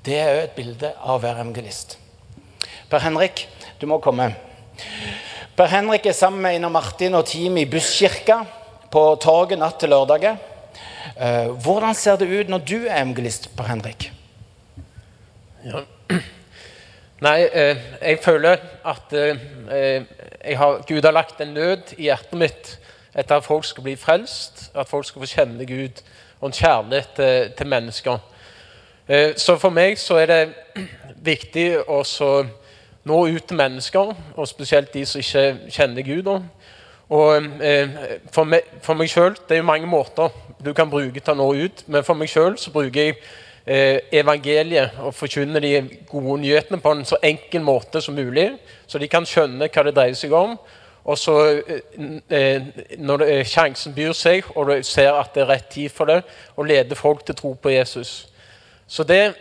Det er òg et bilde av å være evangelist. Per Henrik, du må komme. Per Henrik er sammen med Einar Martin og teamet i Busskirka på torget natt til lørdag. Hvordan ser det ut når du er evangelist, Per Henrik? Ja. Nei, eh, jeg føler at eh, har, Gud har lagt en nød i hjertet mitt etter at folk skal bli frelst, at folk skal få kjenne Gud og en kjærlighet til, til mennesker. Eh, så for meg så er det viktig å nå ut til mennesker, og spesielt de som ikke kjenner Gud. Og eh, For meg, for meg selv, Det er jo mange måter du kan bruke til å nå ut, men for meg sjøl bruker jeg eh, evangeliet og forkynner de gode nyhetene på en så enkel måte som mulig, så de kan skjønne hva det dreier seg om. Og så, eh, når det, sjansen byr seg, og du ser at det er rett tid for det, å lede folk til tro på Jesus. Så det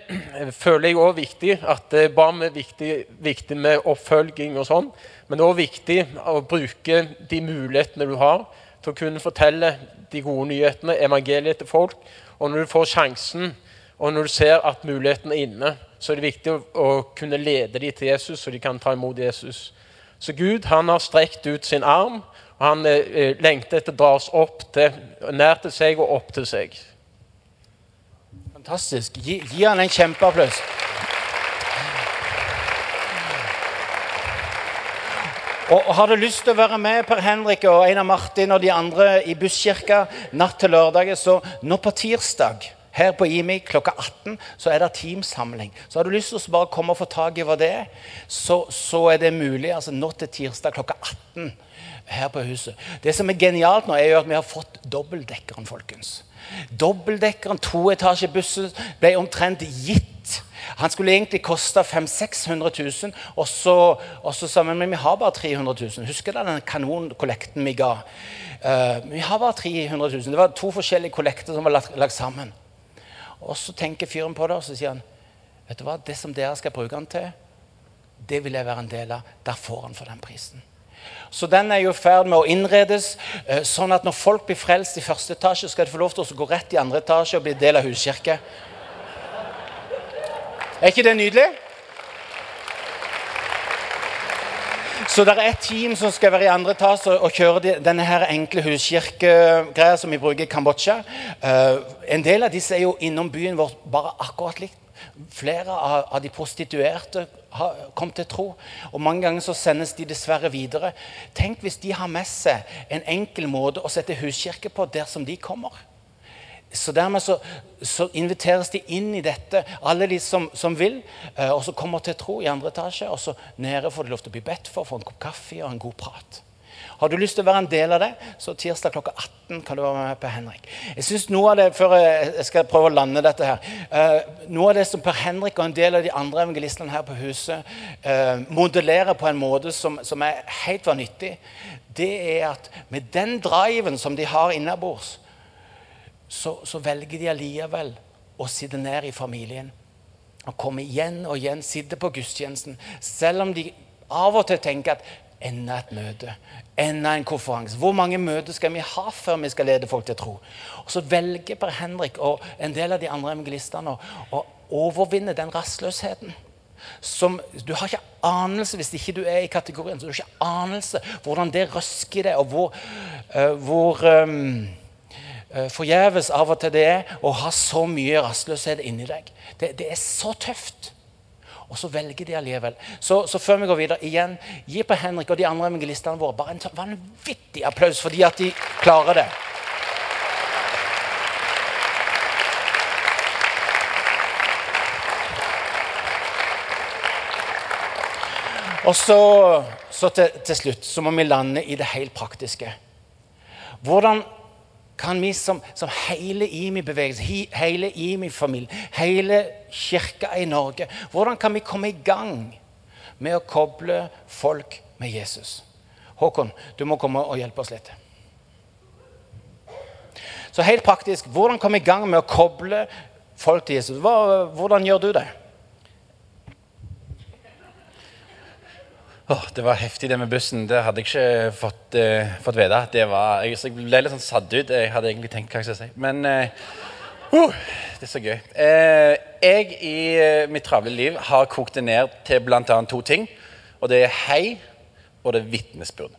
føler jeg òg viktig. At det er viktig, viktig med oppfølging og sånn. Men det er òg viktig å bruke de mulighetene du har til å kunne fortelle de gode nyhetene, evangeliet til folk. Og når du får sjansen, og når du ser at muligheten er inne, så er det viktig å, å kunne lede dem til Jesus, så de kan ta imot Jesus. Så Gud han har strekt ut sin arm, og han eh, lengter etter å dra oss opp til, nær til seg og opp til seg. Fantastisk. Gi, gi han en kjempeapplaus. Og Har du lyst til å være med Per Henrik og Einar Martin og de andre i Busskirka natt til lørdag, så nå på tirsdag her på IMI klokka 18 så er det teamsamling. Så har du lyst til å bare komme og få tak i hva det er, så, så er det mulig. altså Nå til tirsdag klokka 18 her på huset. Det som er genialt nå, er jo at vi har fått dobbeltdekkeren, folkens. Dobbeltdekkeren, toetasjebussen, ble omtrent gitt. Han skulle egentlig koste 500 000-600 000, og så, sa vi men vi har bare 300 000. Husker du den kanonkollekten vi ga? Uh, vi har bare 300 000. Det var to forskjellige kollekter som var lagt, lagt sammen. Og så tenker fyren på det, og så sier han vet du hva, det som dere skal bruke den til, det vil jeg være en del av. Der får han for den prisen. Så den er jo i ferd med å innredes, eh, sånn at når folk blir frelst i første etasje, skal de få lov til å gå rett i andre etasje og bli del av huskirke. Er ikke det nydelig? Så det er et team som skal være i andre etasje og kjøre denne her enkle huskirkegreia som vi bruker i Kambodsja. Uh, en del av disse er jo innom byen vår bare akkurat likt. Flere av, av de prostituerte har kommet til tro. Og mange ganger så sendes de dessverre videre. Tenk hvis de har med seg en enkel måte å sette huskirke på der som de kommer. Så dermed så, så inviteres de inn i dette, alle de som, som vil, eh, og så kommer til tro i andre etasje. Og så nede får de lov til å bli bedt for, få en kopp kaffe og en god prat. Har du lyst til å være en del av det, så tirsdag klokka 18 kan du være med Per Henrik. Jeg synes noe av det, Før jeg skal prøve å lande dette her uh, Noe av det som Per Henrik og en del av de andre evangelistene her på huset uh, modellerer på en måte som, som er helt vanvittig, det er at med den driven som de har innabords, så, så velger de allikevel å sitte ned i familien. Og komme igjen og igjen, sitte på gudstjenesten. Selv om de av og til tenker at enda et møte, enda en konferanse. Hvor mange møter skal vi ha før vi skal lede folk til tro? Og Så velger Per Henrik og en del av de andre evangelistene å, overvinne den rastløsheten. Som, du har ikke anelse hvis ikke du er i kategorien, så du har ikke anelse hvordan det røsker i deg, og hvor, uh, hvor um, uh, forgjeves av og til det er å ha så mye rastløshet inni deg. Det, det er så tøft. Og så velger de allikevel. Så, så før vi går videre, igjen, gi på Henrik og de andre evangelistene våre bare en vanvittig applaus fordi at de klarer det. Og så, så til, til slutt så må vi lande i det helt praktiske. Hvordan kan vi som, som hele IMI-bevegelse, hele IMI-familie, hele kirka i Norge Hvordan kan vi komme i gang med å koble folk med Jesus? Håkon, du må komme og hjelpe oss litt. Så helt praktisk, hvordan komme i gang med å koble folk til Jesus? Hva, hvordan gjør du det? Oh, det var heftig, det med bussen. Det hadde jeg ikke fått, uh, fått vite. Det var, jeg, jeg, ble litt sånn satt ut. Jeg hadde egentlig tenkt hva jeg skulle si. Men uh, uh, det er så gøy. Eh, jeg i mitt travle liv har kokt det ned til bl.a. to ting. Og det er hei, og det er vitnesbyrd.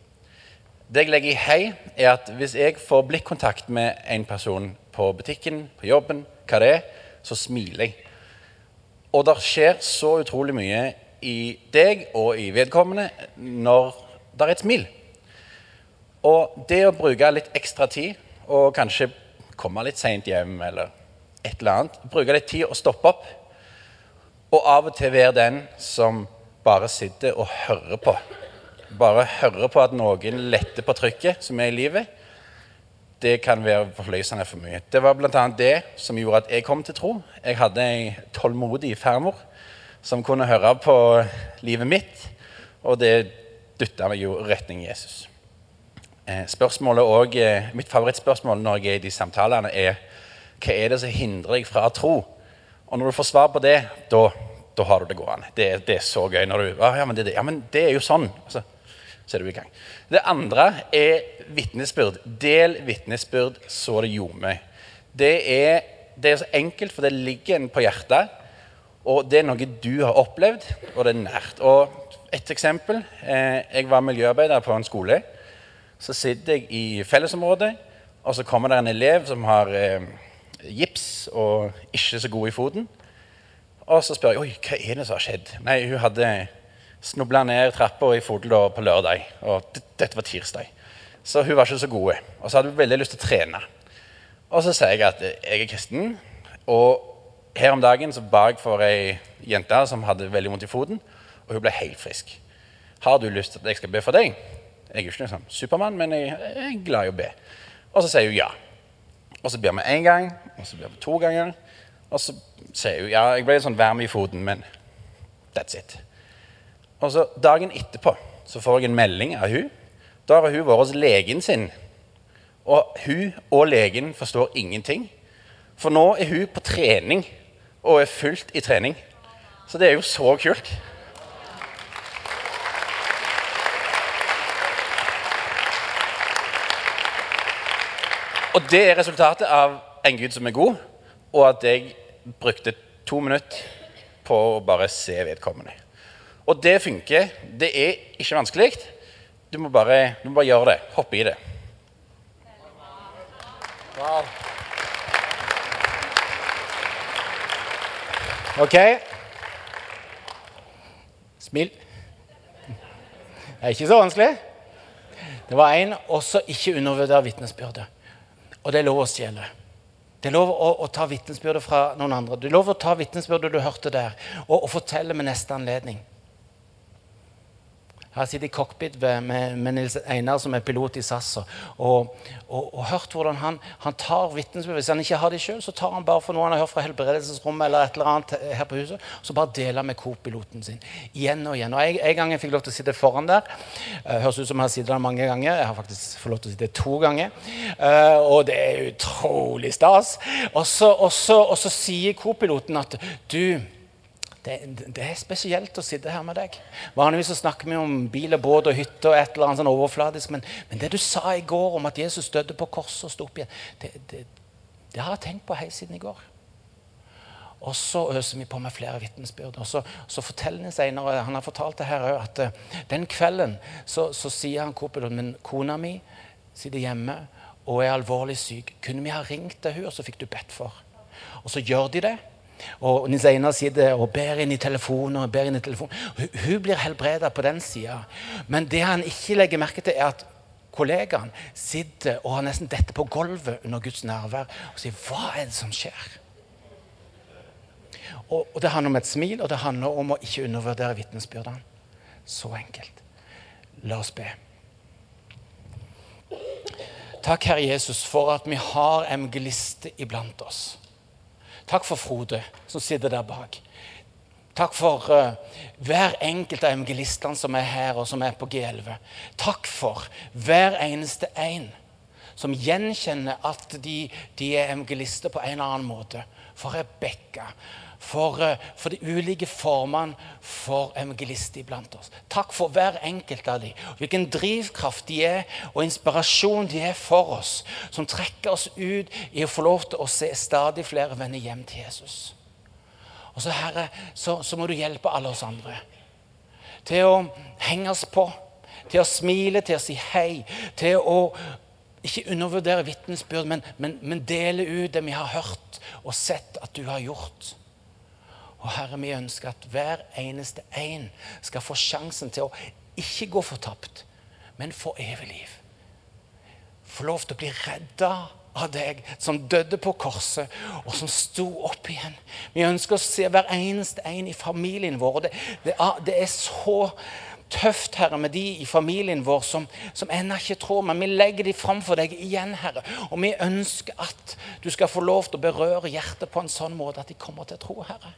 Det jeg legger i hei, er at hvis jeg får blikkontakt med en person på butikken, på jobben, hva det er, så smiler jeg. Og det skjer så utrolig mye i deg og i vedkommende når det er et smil. Og det å bruke litt ekstra tid, og kanskje komme litt seint hjem eller et eller annet Bruke litt tid og stoppe opp. Og av og til være den som bare sitter og hører på. Bare hører på at noen letter på trykket som er i livet. Det kan være forløsende for mye. Det var bl.a. det som gjorde at jeg kom til tro. Jeg hadde ei tålmodig farmor som kunne høre på livet mitt, og det dytta meg jo retning Jesus. Eh, spørsmålet og, eh, Mitt favorittspørsmål når jeg er i de samtalene, er hva er det som hindrer deg fra å tro? Og når du får svar på det, da, da har du det gående. Det, det, er så gøy. når du, ja men, det, ja, men det, er jo sånn. Altså, så er du i gang. Det andre er vitnesbyrd. Del vitnesbyrd så det ljomer. Det det er så enkelt, for det ligger en på hjertet. Og det er noe du har opplevd, og det er nært. Og et eksempel. Eh, jeg var miljøarbeider på en skole. Så sitter jeg i fellesområdet, og så kommer det en elev som har eh, gips og ikke så god i foten. Og så spør jeg oi, hva er det som har skjedd. Nei, hun hadde snubla ned trappa i Fodel på lørdag. Og dette var tirsdag. Så hun var ikke så god. Og så hadde hun veldig lyst til å trene. Og så sier jeg at jeg er kristen. og her om dagen så ba jeg for ei jente som hadde veldig vondt i foten, og hun ble helt frisk. Har du lyst til at jeg skal be for deg? Jeg er ikke liksom Supermann, men jeg, jeg er glad i å be. Og så sier hun ja. Og så ber vi én gang, og så ber vi to ganger. Og så sier hun ja, jeg ble litt sånn varm i foten, men that's it. Og så dagen etterpå så får jeg en melding av hun. Da har hun vært hos legen sin. Og hun og legen forstår ingenting. For nå er hun på trening og er fullt i trening. Så det er jo så kult. Og det er resultatet av en Gud som er god, og at jeg brukte to minutter på å bare se vedkommende. Og det funker. Det er ikke vanskelig. Du må bare, du må bare gjøre det. Hoppe i det. Wow. Ok. Smil. Det er ikke så vanskelig. Det var en også ikke undervurder vitnesbyrdet. Og det er lov å stjele. Det er lov å, å ta vitnesbyrdet fra noen andre. Det er lov å ta vitnesbyrdet du hørte der, og, og fortelle med neste anledning. Her sitter i cockpit med, med Nils Einar, som er pilot i SAS, og, og, og hørt hvordan han, han tar vitnesbyrd. Hvis han ikke har det sjøl, så tar han bare for noe han har hørt fra helbredelsesrommet eller et eller annet her på huset, så bare deler med co-piloten sin. Igjen og igjen. Og jeg, En gang jeg fikk lov til å sitte foran der. Uh, høres ut som jeg har sittet der mange ganger. Jeg har faktisk fått lov til å sitte to ganger. Uh, og det er utrolig stas. Og så, sier co-piloten at du det, det, er spesielt å sitte her med deg. Vanligvis så snakker vi om bil og båt og hytte og et eller annet sånn overfladisk. Men, men, det du sa i går om at Jesus døde på korset og sto opp igjen, det, det, det, har jeg tenkt på helt siden i går. Og så øser vi på med flere vitnesbyrd. Og så, så forteller han senere, han har fortalt det her at uh, den kvelden så, så sier han Kopedon, men kona mi sitter hjemme og er alvorlig syk. Kunne vi ha ringt til henne, og så fikk du bedt for? Og så gjør de det. Og Nils Einar sitter og ber inn i telefonen. og ber inn i telefonen. Hun blir helbreda på den sida. Men det han ikke legger merke til, er at kollegaen sitter og har nesten dette på gulvet under Guds nærvær og sier 'Hva er det som skjer?' Og, og Det handler om et smil, og det handler om å ikke undervurdere vitnesbyrdene. Så enkelt. La oss be. Takk, Herre Jesus, for at vi har evangelister iblant oss. Takk for Frode, som sitter der bak. Takk for uh, hver enkelt av evangelistene som er her, og som er på G11. Takk for hver eneste en som gjenkjenner at de, de er evangelister på en eller annen måte. For Rebekka, for, eh, for, de ulike formene for evangelister iblant oss. Takk for hver enkelt av dem. Hvilken drivkraft de er, og inspirasjon de er for oss. Som trekker oss ut i å få lov til å se stadig flere vende hjem til Jesus. Og så, Herre, så, så må du hjelpe alle oss andre til å henge oss på. Til å smile, til å si hei. Til å ikke undervurdere vitnesbyrd, men, men, men dele ut det vi har hørt og sett at du har gjort. Og Herre, vi ønsker at hver eneste en skal få sjansen til å ikke gå fortapt, men få evig liv. Få lov til å bli redda av deg som døde på korset, og som sto opp igjen. Vi ønsker å se hver eneste en i familien vår. Det, det, er, det er så tøft, Herre, med de i familien vår som, som ennå ikke tror, men vi legger de fram for deg igjen, Herre. Og vi ønsker at du skal få lov til å berøre hjertet på en sånn måte at de kommer til å tro, Herre.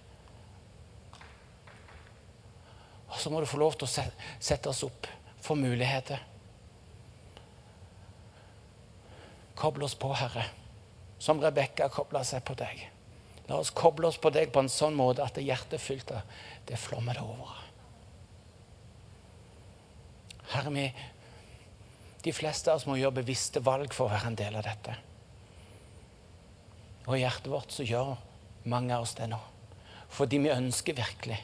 Og så må du få lov til å sette oss opp for muligheter. Koble oss på, Herre, som Rebekka kobla seg på deg. La oss koble oss på deg på en sånn måte at det hjertet fylt av det flommer det over. Herre, vi, de fleste av oss må gjøre bevisste valg for å være en del av dette. Og i hjertet vårt så gjør mange av oss det nå. Fordi vi ønsker virkelig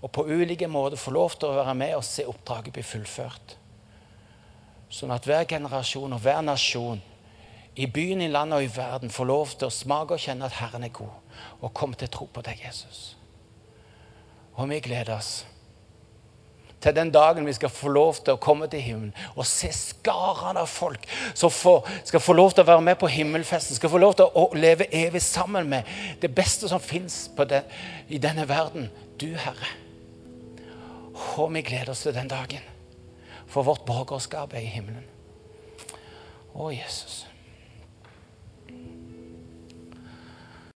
og på ulike måter få lov til å være med og se oppdraget bli fullført. Sånn at hver generasjon og hver nasjon i byen, i landet og i verden får lov til å smake og kjenne at Herren er god, og komme til å tro på deg, Jesus. Og vi gleder oss til den dagen vi skal få lov til å komme til himmelen og se skarene av folk som skal få lov til å være med på himmelfesten, skal få lov til å leve evig sammen med det beste som fins i denne verden. Du, Herre. Og vi gleder oss til den dagen. For vårt borgerskap er i himmelen. Å, Jesus.